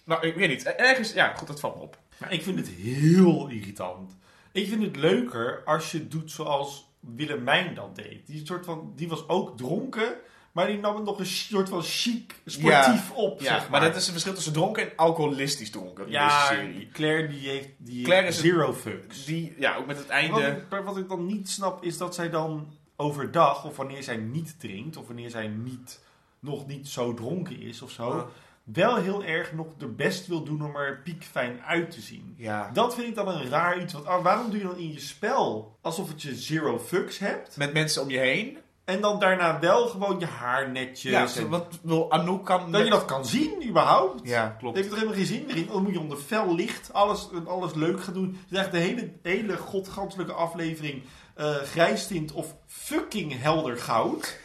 Nou, ik weet niet. Ergens, ja, goed, dat valt me op. Maar ik vind het heel irritant. Ik vind het leuker als je het doet zoals Willemijn dat deed. Die, soort van, die was ook dronken, maar die nam het nog een soort van chic, sportief op. Ja, zeg maar. maar. dat is het verschil tussen dronken en alcoholistisch dronken in ja, deze serie. Claire die heeft, die Claire heeft is het- zero fucks. Die, ja, ook met het Wat einde... ik, wat ik dan niet snap is dat zij dan overdag, of wanneer zij niet drinkt, of wanneer zij niet, nog niet zo dronken is of zo, Ah. Wel heel erg nog de best wil doen om er piekfijn uit te zien. Ja. Dat vind ik dan een raar iets. Want ah, waarom doe je dan in je spel alsof het je zero fucks hebt? Met mensen om je heen. En dan daarna wel gewoon je haar netjes. Ja, en want wil Anouk kan... dat je dat kan zien, überhaupt. Ja, klopt. heeft er helemaal geen zin meer in. Dan moet je onder fel licht alles, alles leuk gaan doen. Je krijgt de hele, hele godganselijke aflevering eh grijstint of fucking helder goud.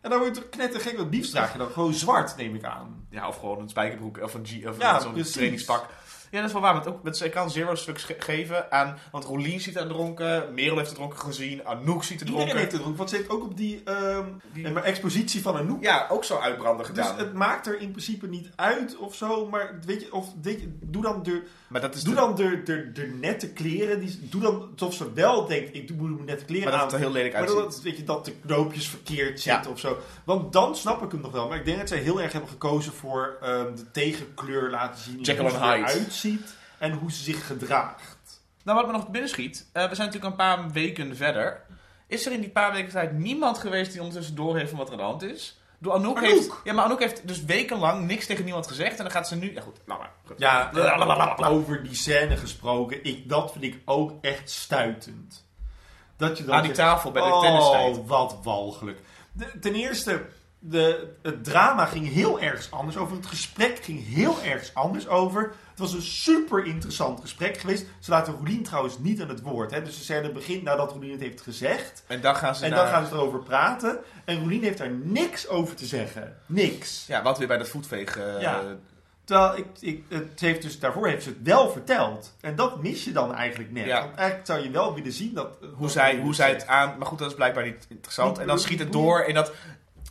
En dan word je toch knettergek. Want liefst draag je dan gewoon zwart, neem ik aan. Ja, of gewoon een spijkerbroek of een, G, of Ja, zo'n trainingspak. Ja, dat is wel waar. Want ook, met, zij kan zero stuks ge- geven aan... Want Rolien ziet het dronken, Merel heeft het dronken gezien, Anouk ziet het Iedereen dronken. heeft het dronken. Want ze heeft ook op die, ehm, Die- maar expositie van noek. Ja, ook zo uitbranden Dus gedaan. het maakt er in principe niet uit of zo. Maar weet je, of, weet je, doe dan de, maar dat is Doe de- dan de, de, de nette kleren. Die, doe dan alsof ze wel denkt, ik doe moet mijn nette kleren Maar dat aan. het er heel lelijk maar uitziet. dat, weet je, dat de knoopjes verkeerd Ja. zitten of zo. Want dan snap ik hem nog wel. Maar ik denk dat zij heel erg hebben gekozen voor ehm, de tegenkleur laten zien. Jekyll hoe ze eruit ziet en hoe ze zich gedraagt. Nou, wat me nog te binnen schiet. eh, we zijn natuurlijk een paar weken verder. Is er in die paar weken tijd niemand geweest die ondertussen door heeft van wat er aan de hand is? Door Anouk, Anouk. heeft... Ja, maar Anouk heeft dus wekenlang niks tegen niemand gezegd. En dan gaat ze nu... Ja, goed. Nou maar. Goed. Ja, Blablabla. over die scène gesproken. Ik, dat vind ik ook echt stuitend. Dat je dan Aan die zegt, tafel bij de oh, tennistijd. wat walgelijk. De- ten eerste, de, het drama ging heel ergens anders over. Het gesprek ging heel ergens anders over. Het was een super interessant gesprek geweest. Ze laten Roelien trouwens niet aan het woord. Hè? Dus de scène begint nadat Roelien het heeft gezegd. En dan gaan ze En naar... dan gaan ze erover praten. En Roelien heeft daar niks over te zeggen. Niks. Ja, wat weer bij dat voetveeg... eh, Ja. Terwijl ik, ik, het heeft dus, daarvoor heeft ze het wel verteld. En dat mis je dan eigenlijk net. Ja. Want eigenlijk zou je wel willen zien dat... hoe dat zij, hoe zij het aan... Maar goed, dat is blijkbaar niet interessant. Niet- En dan schiet het door in dat...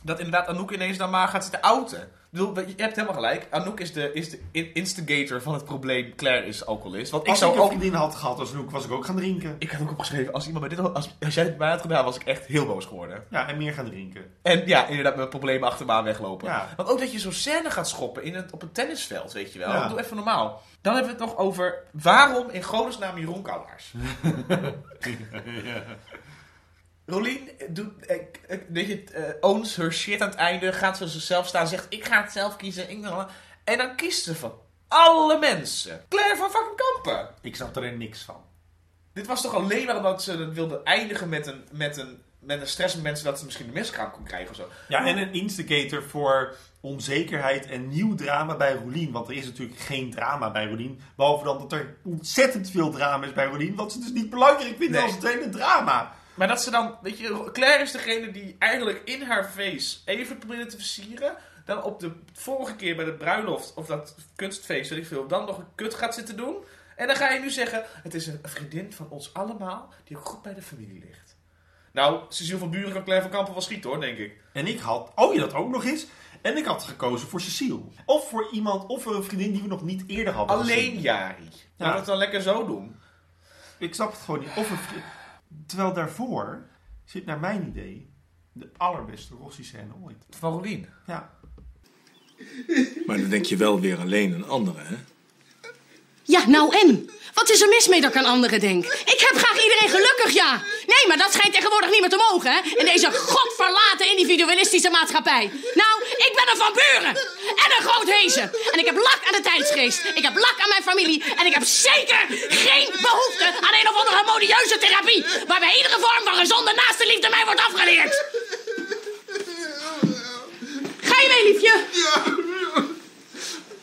Dat inderdaad Anouk ineens dan maar gaat zitten outen. Bedoel, je hebt helemaal gelijk. Anouk is de, is de in- instigator van het probleem. Claire is alcoholist. Want ik Als zou ik een ook... vriendin had gehad als Noek, was ik ook gaan drinken. Ik had ook opgeschreven, als, iemand bij dit, als, als jij het bij mij had gedaan, was ik echt heel boos geworden. Ja, en meer gaan drinken. En ja, inderdaad met problemen achter me aan weglopen. Ja. Want ook dat je zo'n scène gaat schoppen in het, op een tennisveld, weet je wel. Ja. Doe even normaal. Dan hebben we het nog over waarom in godesnaam Jeroen Kouwaars. [LAUGHS] [LAUGHS] Rolien doet, eh, eh, weet je, eh, owns her shit aan het einde, gaat voor zichzelf staan, zegt ik ga het zelf kiezen. Ik en dan kiest ze van alle mensen. Claire van fucking Kampen. Ik snap er niks van. Dit was toch alleen maar omdat ze het wilde eindigen met een, met een, met een stressmoment, zodat ze misschien een miskraam kon krijgen of zo. Ja, en een instigator voor onzekerheid en nieuw drama bij Rolien. Want er is natuurlijk geen drama bij Rolien. Behalve dan dat er ontzettend veel drama is bij Rolien. Wat ze dus niet belangrijk vinden Nee. als het hele drama. Maar dat ze dan, weet je, Claire is degene die eigenlijk in haar face even probeerde te versieren. Dan op de vorige keer bij de bruiloft of dat kunstfeest, weet ik veel, dan nog een kut gaat zitten doen. En dan ga je nu zeggen, het is een vriendin van ons allemaal die ook goed bij de familie ligt. Nou, Cecile van Buren kan Claire van Kampen wel schieten hoor, denk ik. En ik had, oh je dat ook nog eens. En ik had gekozen voor Cecile. Of voor iemand, of voor een vriendin die we nog niet eerder hadden Alleen. Jari. Ja. Laten we het dan lekker zo doen. Ik snap het gewoon niet. Of een vri- Terwijl daarvoor zit naar mijn idee de allerbeste Rossi-scène ooit. Van Rolien. Ja. Maar dan denk je wel weer alleen een andere, hè? Ja, nou en? Wat is er mis mee dat ik aan anderen denk? Ik heb graag iedereen gelukkig, ja. Nee, maar dat schijnt tegenwoordig niet meer te mogen, hè? In deze godverlaten individualistische maatschappij. Nou, ik ben een van buren. En een groot hezen. En ik heb lak aan de tijdsgeest. Ik heb lak aan mijn familie. En ik heb zeker geen behoefte aan een of andere modieuze therapie... waarbij iedere vorm van gezonde naaste liefde mij wordt afgeleerd. Ga je mee, liefje?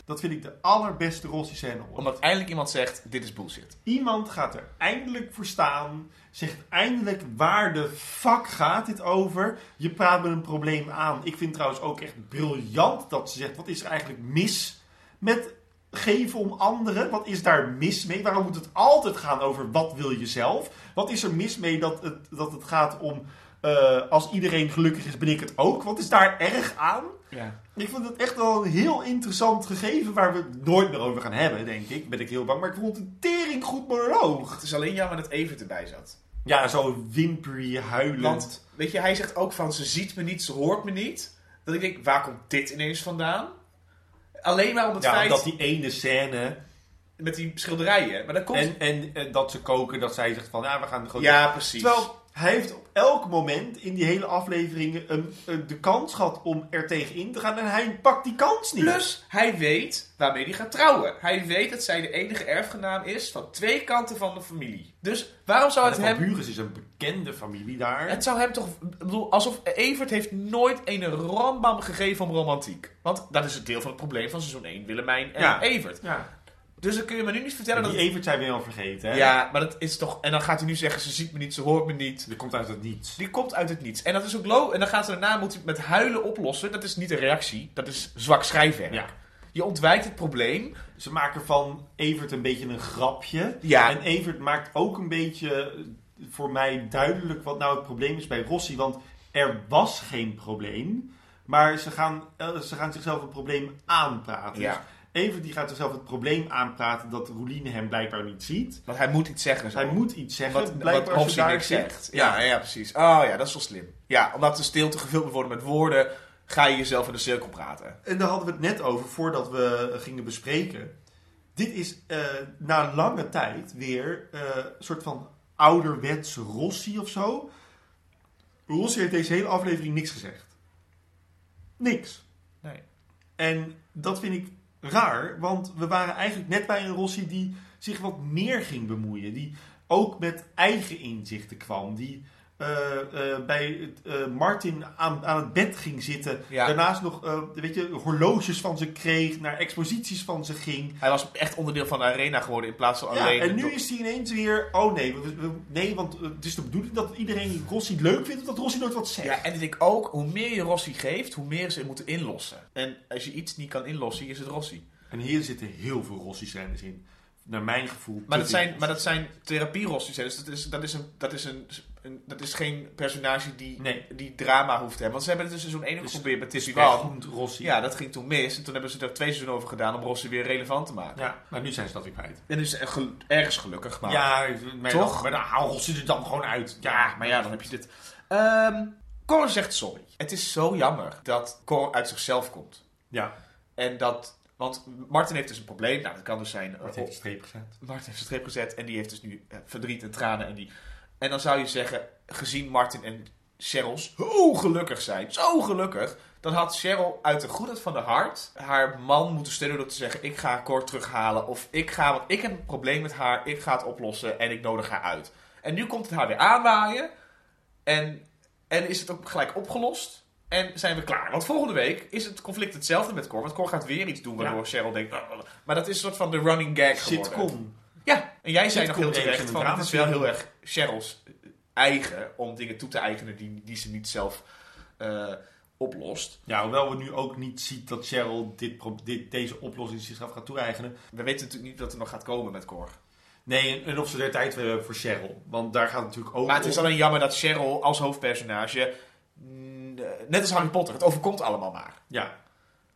Dat vind ik de allerbeste Rossi-scène ooit. Omdat eindelijk iemand zegt, dit is bullshit. Iemand gaat er eindelijk voor staan. Zegt eindelijk waar de fuck gaat dit over. Je praat me een probleem aan. Ik vind trouwens ook echt briljant dat ze zegt: wat is er eigenlijk mis met geven om anderen? Wat is daar mis mee? Waarom moet het altijd gaan over wat wil je zelf? Wat is er mis mee dat het, dat het gaat om eh, als iedereen gelukkig is, ben ik het ook? Wat is daar erg aan? Ja. Ik vond het echt wel een heel interessant gegeven waar we het nooit meer over gaan hebben, denk ik. Ben ik heel bang. Maar ik vond het een tering goed monoloog. Het is alleen jammer dat Evert erbij zat. Ja, zo wimpery, huilend. Want, weet je, hij zegt ook van ze ziet me niet, ze hoort me niet. Dat ik denk, waar komt dit ineens vandaan? Alleen maar om het ja, feit dat die ene scène. met die schilderijen. Maar dat komt... En, en, en dat ze koken, dat zij zegt van ja, we gaan gewoon. Ja, precies. Terwijl hij heeft op elk moment in die hele afleveringen een, een- de kans gehad om er tegenin te gaan. En hij pakt die kans niet. Plus, hij weet waarmee hij gaat trouwen. Hij weet dat zij de enige erfgenaam is van twee kanten van de familie. Dus waarom zou het de hem... Buren is een bekende familie daar. Het zou hem toch... Ik bedoel, alsof Evert heeft nooit een rambam gegeven om romantiek. Want dat is het deel van het probleem van seizoen 1. Willemijn en Ja. Evert. Ja. Dus dan kun je me nu niet vertellen En dat... die Evert zijn we al vergeten. Hè? Ja, maar dat is toch... En dan gaat hij nu zeggen, ze ziet me niet, ze hoort me niet. Die komt uit het niets. Die komt uit het niets. En dat is ook lo En dan gaat ze daarna moet hij met huilen oplossen. Dat is niet een reactie. Dat is zwak schrijfwerk. Ja. Je ontwijkt het probleem. Ze maken van Evert een beetje een grapje. Ja. En Evert maakt ook een beetje eh, voor mij duidelijk wat nou het probleem is bij Rossi. Want er was geen probleem. Maar ze gaan, eh, ze gaan zichzelf een probleem aanpraten. Ja. Evert die gaat zichzelf het probleem aanpraten dat Roeline hem blijkbaar niet ziet. Want hij moet iets zeggen. Zo. Hij moet iets zeggen. Wat, blijkbaar wat niks zit. zegt. Ja, ja, precies. Oh ja, dat is wel slim. Ja, omdat de stilte gevuld moet worden met woorden, ga je jezelf in de cirkel praten. En daar hadden we het net over voordat we gingen bespreken. Dit is eh, na lange tijd weer eh, een soort van ouderwets Rossi of zo. Rossi heeft deze hele aflevering niks gezegd. Niks. Nee. En dat vind ik raar, want we waren eigenlijk net bij een Rossi die zich wat meer ging bemoeien. Die ook met eigen inzichten kwam. Die eh, eh, bij eh, Martin aan, aan het bed ging zitten. Ja. Daarnaast nog weet je, horloges van ze kreeg, naar exposities van ze ging. Hij was echt onderdeel van de arena geworden in plaats van Ja, alleen... en nu is hij ineens weer, oh nee, we- we- nee, want het is de bedoeling dat iedereen Rossi leuk vindt, of dat Rossi nooit wat zegt. Ja, en ik denk ook, hoe meer je Rossi geeft, hoe meer ze moeten inlossen. En als je iets niet kan inlossen, is het Rossi. En hier zitten heel veel Rossi-scènes in. Naar mijn gevoel. Maar dat zijn, maar dat zijn therapie-Rossi's. hè. Dus dat is, dat is, een, dat is een, een- dat is geen personage die, Nee. die drama hoeft te hebben. Want ze hebben het in seizoen 1 ook Dus geprobeerd met Tippy moet Rossi. Ja, dat ging toen mis. En toen hebben ze er twee seizoenen over gedaan om Rossi weer relevant te maken. ja, maar nu zijn ze dat weer kwijt. En dus gel- ergens gelukkig. Maar Ja, maar Toch? Dan, maar dan haal Rossi er dan gewoon uit. Ja, maar ja, dan heb je dit. Ehm Cor zegt sorry. Het is zo jammer dat Cor uit zichzelf komt. Ja, En dat... Want Martin heeft dus een probleem. Nou, dat kan dus zijn... Bart eh, heeft de streep gezet. Martin heeft een streep gezet en die heeft dus nu eh, verdriet en tranen. En, die... en dan zou je zeggen, gezien Martin en Cheryl zo gelukkig zijn, zo gelukkig, dan had Cheryl uit de goedheid van de hart haar man moeten steunen door te zeggen, ik ga Cor terughalen. Of ik ga, want ik heb een probleem met haar, ik ga het oplossen en ik nodig haar uit. En nu komt het haar weer aanwaaien en, en is het ook gelijk opgelost. En zijn we klaar. Want volgende week is het conflict hetzelfde met Cor. Want Cor gaat weer iets doen waardoor Cheryl denkt... "Ah, ah." Maar dat is een soort van de running gag geworden. Sitcom. Ja, en jij zei nog heel terecht van het is wel heel erg Cheryl's eigen om dingen toe te eigenen die, die ze niet zelf eh, oplost. Ja, hoewel we nu ook niet zien dat Cheryl dit, dit, deze oplossing zichzelf gaat toeëigenen. We weten natuurlijk niet wat er nog gaat komen met Cor. Nee, en, en of ze er tijd voor hebben voor Cheryl. Want daar gaat het natuurlijk ook Maar het is om. alleen jammer dat Cheryl als hoofdpersonage, mm, eh, net als Harry Potter, het overkomt allemaal maar. Ja,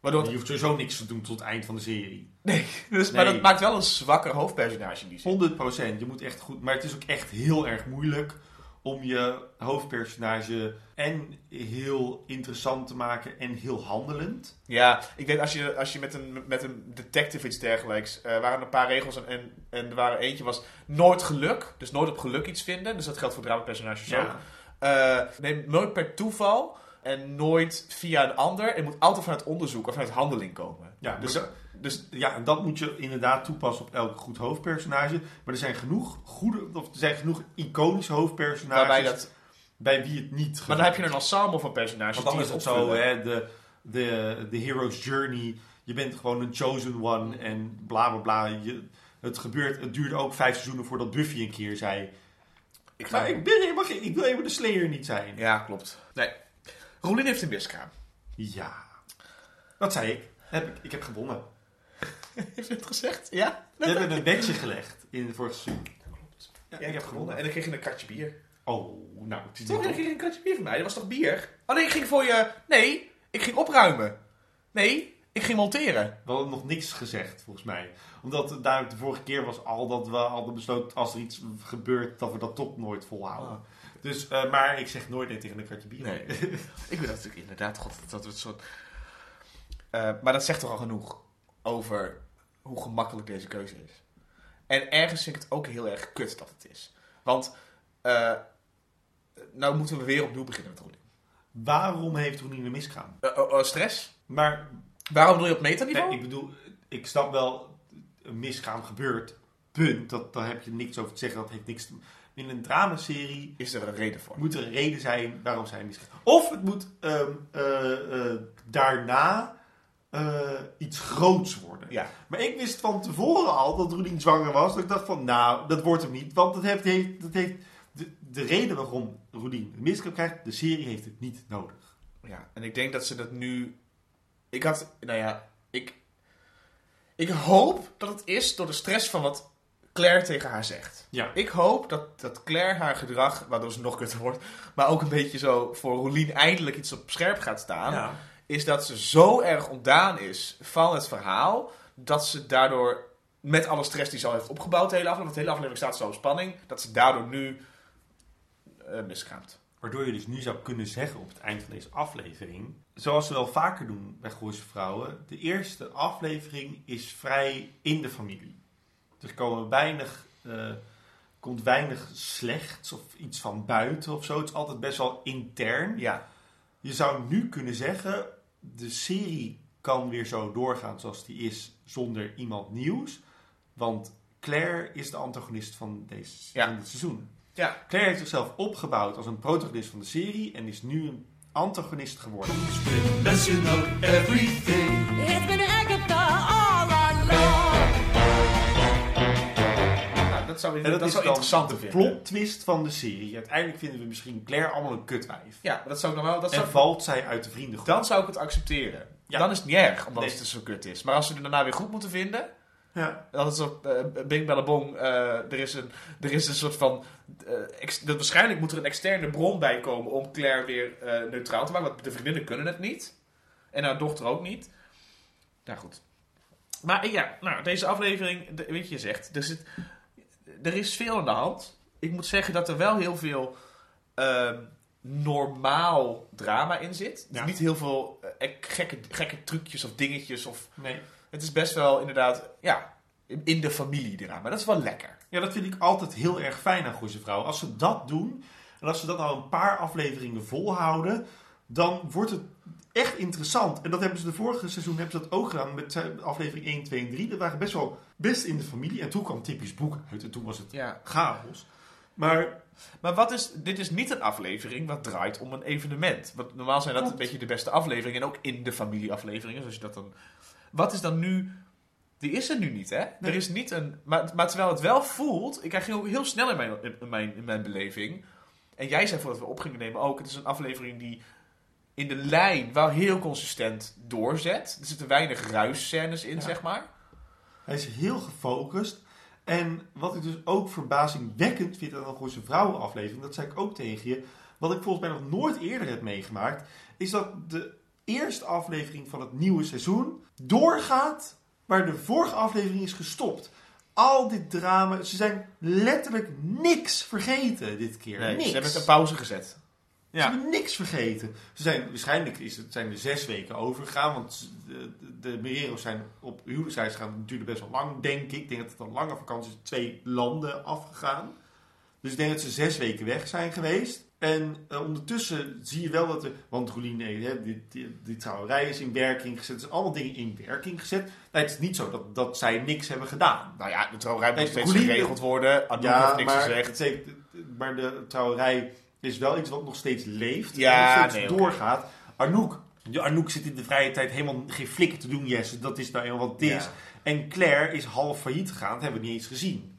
Waardoor je hoeft sowieso niks te doen tot het eind van de serie. nee, [LAUGHS] dus, maar dat maakt wel een zwakker hoofdpersonage in die zin. 100% Je moet echt goed. Maar het is ook echt heel erg moeilijk om je hoofdpersonage en heel interessant te maken en heel handelend. Ja, ik weet als je, als je met, een, met een detective iets dergelijks. Er waren een paar regels en, en, en er waren eentje was nooit geluk. Dus nooit op geluk iets vinden. Dus dat geldt voor dramapersonages ook. Eh, nee, nooit per toeval. En nooit via een ander. Het moet altijd vanuit onderzoek of vanuit handeling komen. Ja, Dus, dus, dus ja, en dat moet je inderdaad toepassen op elk goed hoofdpersonage. Maar er zijn genoeg goede, of er zijn genoeg iconische hoofdpersonages waarbij dat, bij wie het niet maar dan heb je een ensemble van personages. Want dan die is het opvullen. zo, hè, de, de, de hero's journey. Je bent gewoon een chosen one en bla bla bla. Je, het gebeurt, het duurde ook vijf seizoenen voordat Buffy een keer zei. Ik, Maar ik, ben helemaal geen, ik wil even de Slayer niet zijn. Ja, klopt. Nee. Roelien heeft een miskraam. Ja. Dat zei ik. Heb ik, ik heb gewonnen. [LAUGHS] Heeft je het gezegd? Ja? We hebben een bedje gelegd in het vorige seizoen. Ja, ik heb gewonnen. En dan kreeg je een kratje bier. Oh, nou. Het is Toch, dan kreeg je een kratje bier van mij. Dat was toch bier? Oh nee, ik ging voor je... Nee, ik ging opruimen. Nee, ik ging monteren. We hadden nog niks gezegd, volgens mij. Omdat duidelijk de vorige keer was al dat we hadden besloten... als er iets gebeurt, dat we dat toch nooit volhouden. Dus, eh, maar ik zeg nooit nee tegen een kratje bier. Nee. [LAUGHS] ik weet natuurlijk inderdaad, god, dat het soort... Eh, maar dat zegt toch al genoeg over hoe gemakkelijk deze keuze is. En ergens vind ik het ook heel erg kut dat het is. Want, eh, nou moeten we weer opnieuw beginnen met Roelien. Waarom heeft Roenien een miskraam? Eh, oh, oh, stress? Maar Waarom doe je op metaniveau? Nee, ik bedoel, ik snap wel, een miskraam gebeurt, punt. Dat, daar heb je niks over te zeggen, dat heeft niks te In een dramaserie Is er een reden voor? moet er een reden zijn waarom zij miskraam. Of het moet ehm, eh, eh, daarna eh, iets groots worden. Ja. Maar ik wist van tevoren al dat Roelien zwanger was. Dat ik dacht van, nou, dat wordt hem niet. Want dat heeft, heeft, dat heeft de, de reden waarom Roelien een miskraam krijgt, de serie heeft het niet nodig. Ja, en ik denk dat ze dat nu. Ik had, nou ja, ik. Ik hoop dat het is door de stress van wat Claire tegen haar zegt. Ja. Ik hoop dat, dat Claire haar gedrag, waardoor ze nog kutter wordt, maar ook een beetje zo voor Roelien eindelijk iets op scherp gaat staan, Ja. is dat ze zo erg ontdaan is van het verhaal, dat ze daardoor, met alle stress die ze al heeft opgebouwd, de hele aflevering, want de hele aflevering staat zo op spanning, dat ze daardoor nu eh miskraamt. Waardoor je dus nu zou kunnen zeggen op het eind van deze aflevering, zoals ze wel vaker doen bij Gooise Vrouwen, de eerste aflevering is vrij in de familie. Er komen weinig, eh, komt weinig slechts of iets van buiten of zo. Het is altijd best wel intern. Ja. Je zou nu kunnen zeggen, de serie kan weer zo doorgaan zoals die is zonder iemand nieuws. Want Claire is de antagonist van, deze, Ja. van dit seizoen. Ja. Claire heeft zichzelf opgebouwd als een protagonist van de serie en is nu een antagonist geworden. Zou, En dat, dat is zou interessant de vinden. plot twist van de serie. Uiteindelijk vinden we misschien Claire allemaal een kutwijf. Ja, maar dat zou ik dan wel. Dat en zou, valt zij uit de vriendengroep. dan zou ik het accepteren. Ja. Dan is het niet erg, omdat Nee. het zo kut is. Maar als ze er daarna weer goed moeten vinden, Ja. Dat is op eh Bing Bellabong. eh er, is een, er is een soort van. eh, dat waarschijnlijk moet er een externe bron bij komen om Claire weer neutraal te maken. Want de vriendinnen kunnen het niet. En haar dochter ook niet. Nou goed. Maar ja, nou, deze aflevering, weet je, je zegt, er, zit, er is veel aan de hand. Ik moet zeggen dat er wel heel veel ehm, normaal drama in zit. Ja. Niet heel veel eh, gekke, gekke trucjes of dingetjes. Of, Nee. het is best wel inderdaad, ja, in, de familie drama. Dat is wel lekker. Ja, dat vind ik altijd heel erg fijn aan Goeie Vrouw. Als ze dat doen, en als ze dat nou een paar afleveringen volhouden, dan wordt het echt interessant. En dat hebben ze de vorige seizoen hebben ze dat ook gedaan met eh, aflevering 1, 2 en 3. Dat waren best wel best in de familie. En toen kwam typisch boek uit en toen was het Ja. chaos. Maar Maar wat is, dit is niet een aflevering wat draait om een evenement. Want normaal zijn dat een beetje de beste afleveringen. En ook in de familieafleveringen. Zoals je dat dan... Wat is dan nu... Die is er nu niet, hè? Er is niet een... Maar, maar terwijl het wel voelt... Ik ging ook heel snel in mijn, in, mijn, in mijn beleving. En jij zei voordat we op gingen nemen ook... Het is een aflevering die in de lijn wel heel consistent doorzet. Er zitten weinig ruisscènes in, zeg maar. Hij is heel gefocust. En wat ik dus ook verbazingwekkend vind aan een Gooise Vrouwen aflevering, dat zei ik ook tegen je, wat ik volgens mij nog nooit eerder heb meegemaakt, is dat de eerste aflevering van het nieuwe seizoen doorgaat waar de vorige aflevering is gestopt. Al dit drama, ze zijn letterlijk niks vergeten dit keer. Nee, niks. ze hebben het een pauze gezet. Ze hebben niks vergeten. Ze zijn, waarschijnlijk is het, zijn er zes weken overgegaan. Want de, de Merero's zijn op huwelijksreis gegaan. natuurlijk best wel lang, denk ik. Ik denk dat het een lange vakantie is. Twee landen afgegaan. Dus ik denk dat ze zes weken weg zijn geweest. En eh, ondertussen zie je wel dat er... Want Roelien, nee, hè, die, die, die trouwerij is in werking gezet. Er zijn allemaal dingen in werking gezet. Nee, het is niet zo dat, dat zij niks hebben gedaan. Nou ja, de trouwerij moet Nee, steeds Roelien- geregeld worden. Anouk ja, heeft niks maar, gezegd. het maar de trouwerij is wel iets wat nog steeds leeft. Ja, en nog steeds nee, doorgaat. Arnoek. De Arnoek zit in de vrije tijd helemaal geen flikker te doen, Jesse. Dat is nou eenmaal wat het is. Ja. En Claire is half failliet gegaan. Dat hebben we niet eens gezien.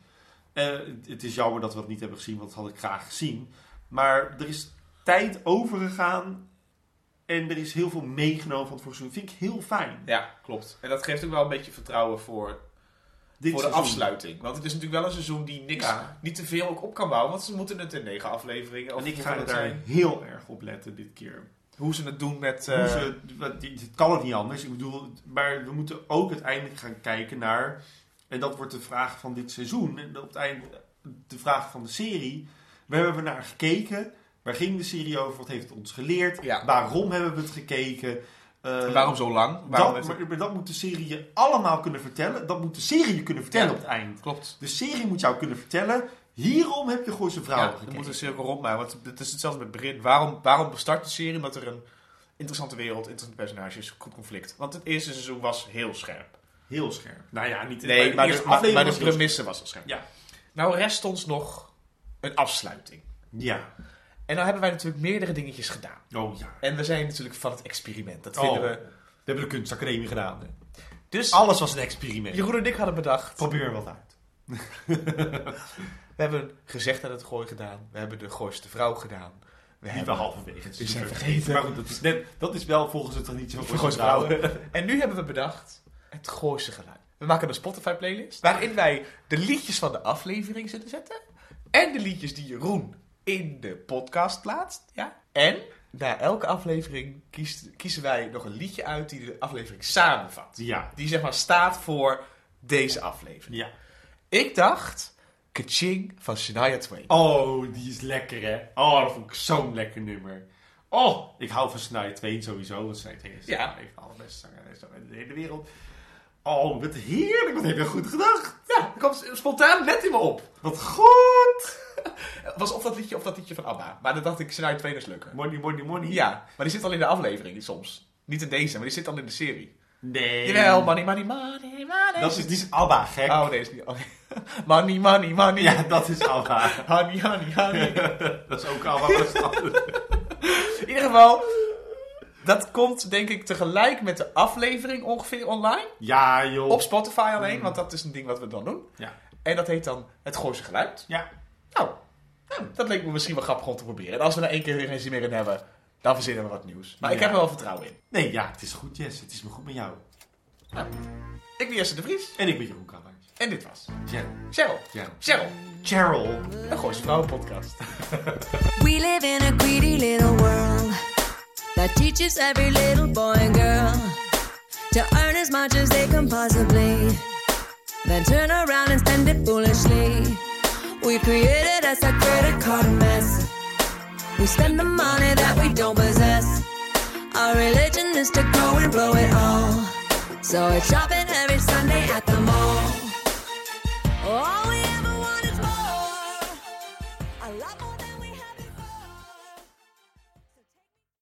Eh, het- is jammer dat we dat niet hebben gezien, want dat had ik graag gezien. Maar er is tijd overgegaan. En er is heel veel meegenomen van het vorige seizoen. Vind ik heel fijn. Ja, klopt. En dat geeft ook wel een beetje vertrouwen voor, Dit voor de seizoen. afsluiting. Want het is natuurlijk wel een seizoen die niks, Ja. niet te veel ook op kan bouwen. Want ze moeten het in negen afleveringen. Of En ik ga het daar heel erg op letten dit keer. Hoe ze het doen met... Hoe eh, ze, het kan het niet anders. Ik bedoel, maar we moeten ook uiteindelijk gaan kijken naar. En dat wordt de vraag van dit seizoen. En op het einde de vraag van de serie. Waar hebben we naar gekeken? Waar ging de serie over? Wat heeft het ons geleerd? Ja. Waarom hebben we het gekeken? Eh, waarom zo lang? Waarom dat, maar, maar dat moet de serie je allemaal kunnen vertellen. Dat moet de serie je kunnen vertellen Ja. op het eind. Klopt. De serie moet jou kunnen vertellen. Hierom heb je Gooise Vrouwen Ja, gekeken. er moet een cirkel rondmaken. Want het is hetzelfde met Brit. Waarom, waarom start de serie? Omdat er een interessante wereld, interessante personages, goed conflict. Want het eerste seizoen was heel scherp. Heel scherp. Nou ja, niet Nee, maar, eerste de, maar, aflevering maar de premisse was al scherp. Ja. Nou rest ons nog een afsluiting. Ja. En nou hebben wij natuurlijk meerdere dingetjes gedaan. Oh ja. En we zijn natuurlijk van het experiment. Dat Oh. vinden we... We hebben de kunstacademie gedaan. hè. Dus Alles was een experiment. Jeroen en ik hadden bedacht... Probeer wat uit. [LAUGHS] We hebben gezegd dat het gooi gedaan. We hebben de gooiste vrouw gedaan. We Die we hebben halverwege. Die zijn vergeten. Maar goed, dat is, net, dat is wel volgens de traditie van gooiste Vrouwen. vrouwen. [LAUGHS] En nu hebben we bedacht het gooiste geluid. We maken een Spotify playlist. Waarin wij de liedjes van de aflevering zullen zetten. En de liedjes die Jeroen in de podcast plaatst. Ja. En na elke aflevering kiest, kiezen wij nog een liedje uit die de aflevering samenvat. Ja. Die zeg maar staat voor deze aflevering. Ja. Ik dacht, Kaching van Shania Twain. Oh, die is lekker hè. Oh, dat vond ik zo'n lekker nummer. Oh, ik hou van Snijder 2 sowieso. Want Snijder 2 is Ja. een van de allerbeste zangeres in de hele wereld. Oh, wat heerlijk. Wat heb je goed gedacht. Ja, dat kwam spontaan net in me op. Wat goed. [LAUGHS] Was of dat liedje of dat liedje van ABBA. Maar dan dacht ik, Shania Twain is leuker. Money, money, money. Ja, maar die zit al in de aflevering soms. Niet in deze, maar die zit al in de serie. Nee. Jawel, money, money, money, money. Dat is niet ABBA, gek. Oh, nee, is niet. oh, nee. [LAUGHS] money, money, money. Ja, dat is ABBA. [LAUGHS] Honey, honey, honey. dat is ook ABBA. In ieder geval, dat komt denk ik tegelijk met de aflevering ongeveer online. Ja, joh. Op Spotify alleen, want dat is een ding wat we dan doen. Ja. En dat heet dan Het Gooise Geluid. Ja. Nou, nou, dat leek me misschien wel grappig om te proberen. En als we er één keer weer geen zin meer in hebben, dan verzinnen we wat nieuws. Maar ik heb er wel vertrouwen in. Nee, ja, het is goed, Jess. Het is me goed met jou. Nou, ik ben Jesse de Vries. En ik ben Jeroen Kallaars. En dit was Cheryl. Cheryl. Cheryl. Cheryl. Cheryl. Een Gooise Vrouwenpodcast. [LAUGHS] [LAUGHS] We live in a greedy little world that teaches every little boy and girl to earn as much as they can possibly, then turn around and spend it foolishly. We created us a credit card mess. We spend the money that we don't possess. Our religion is to go and blow it all. So it's shopping every Sunday at the mall.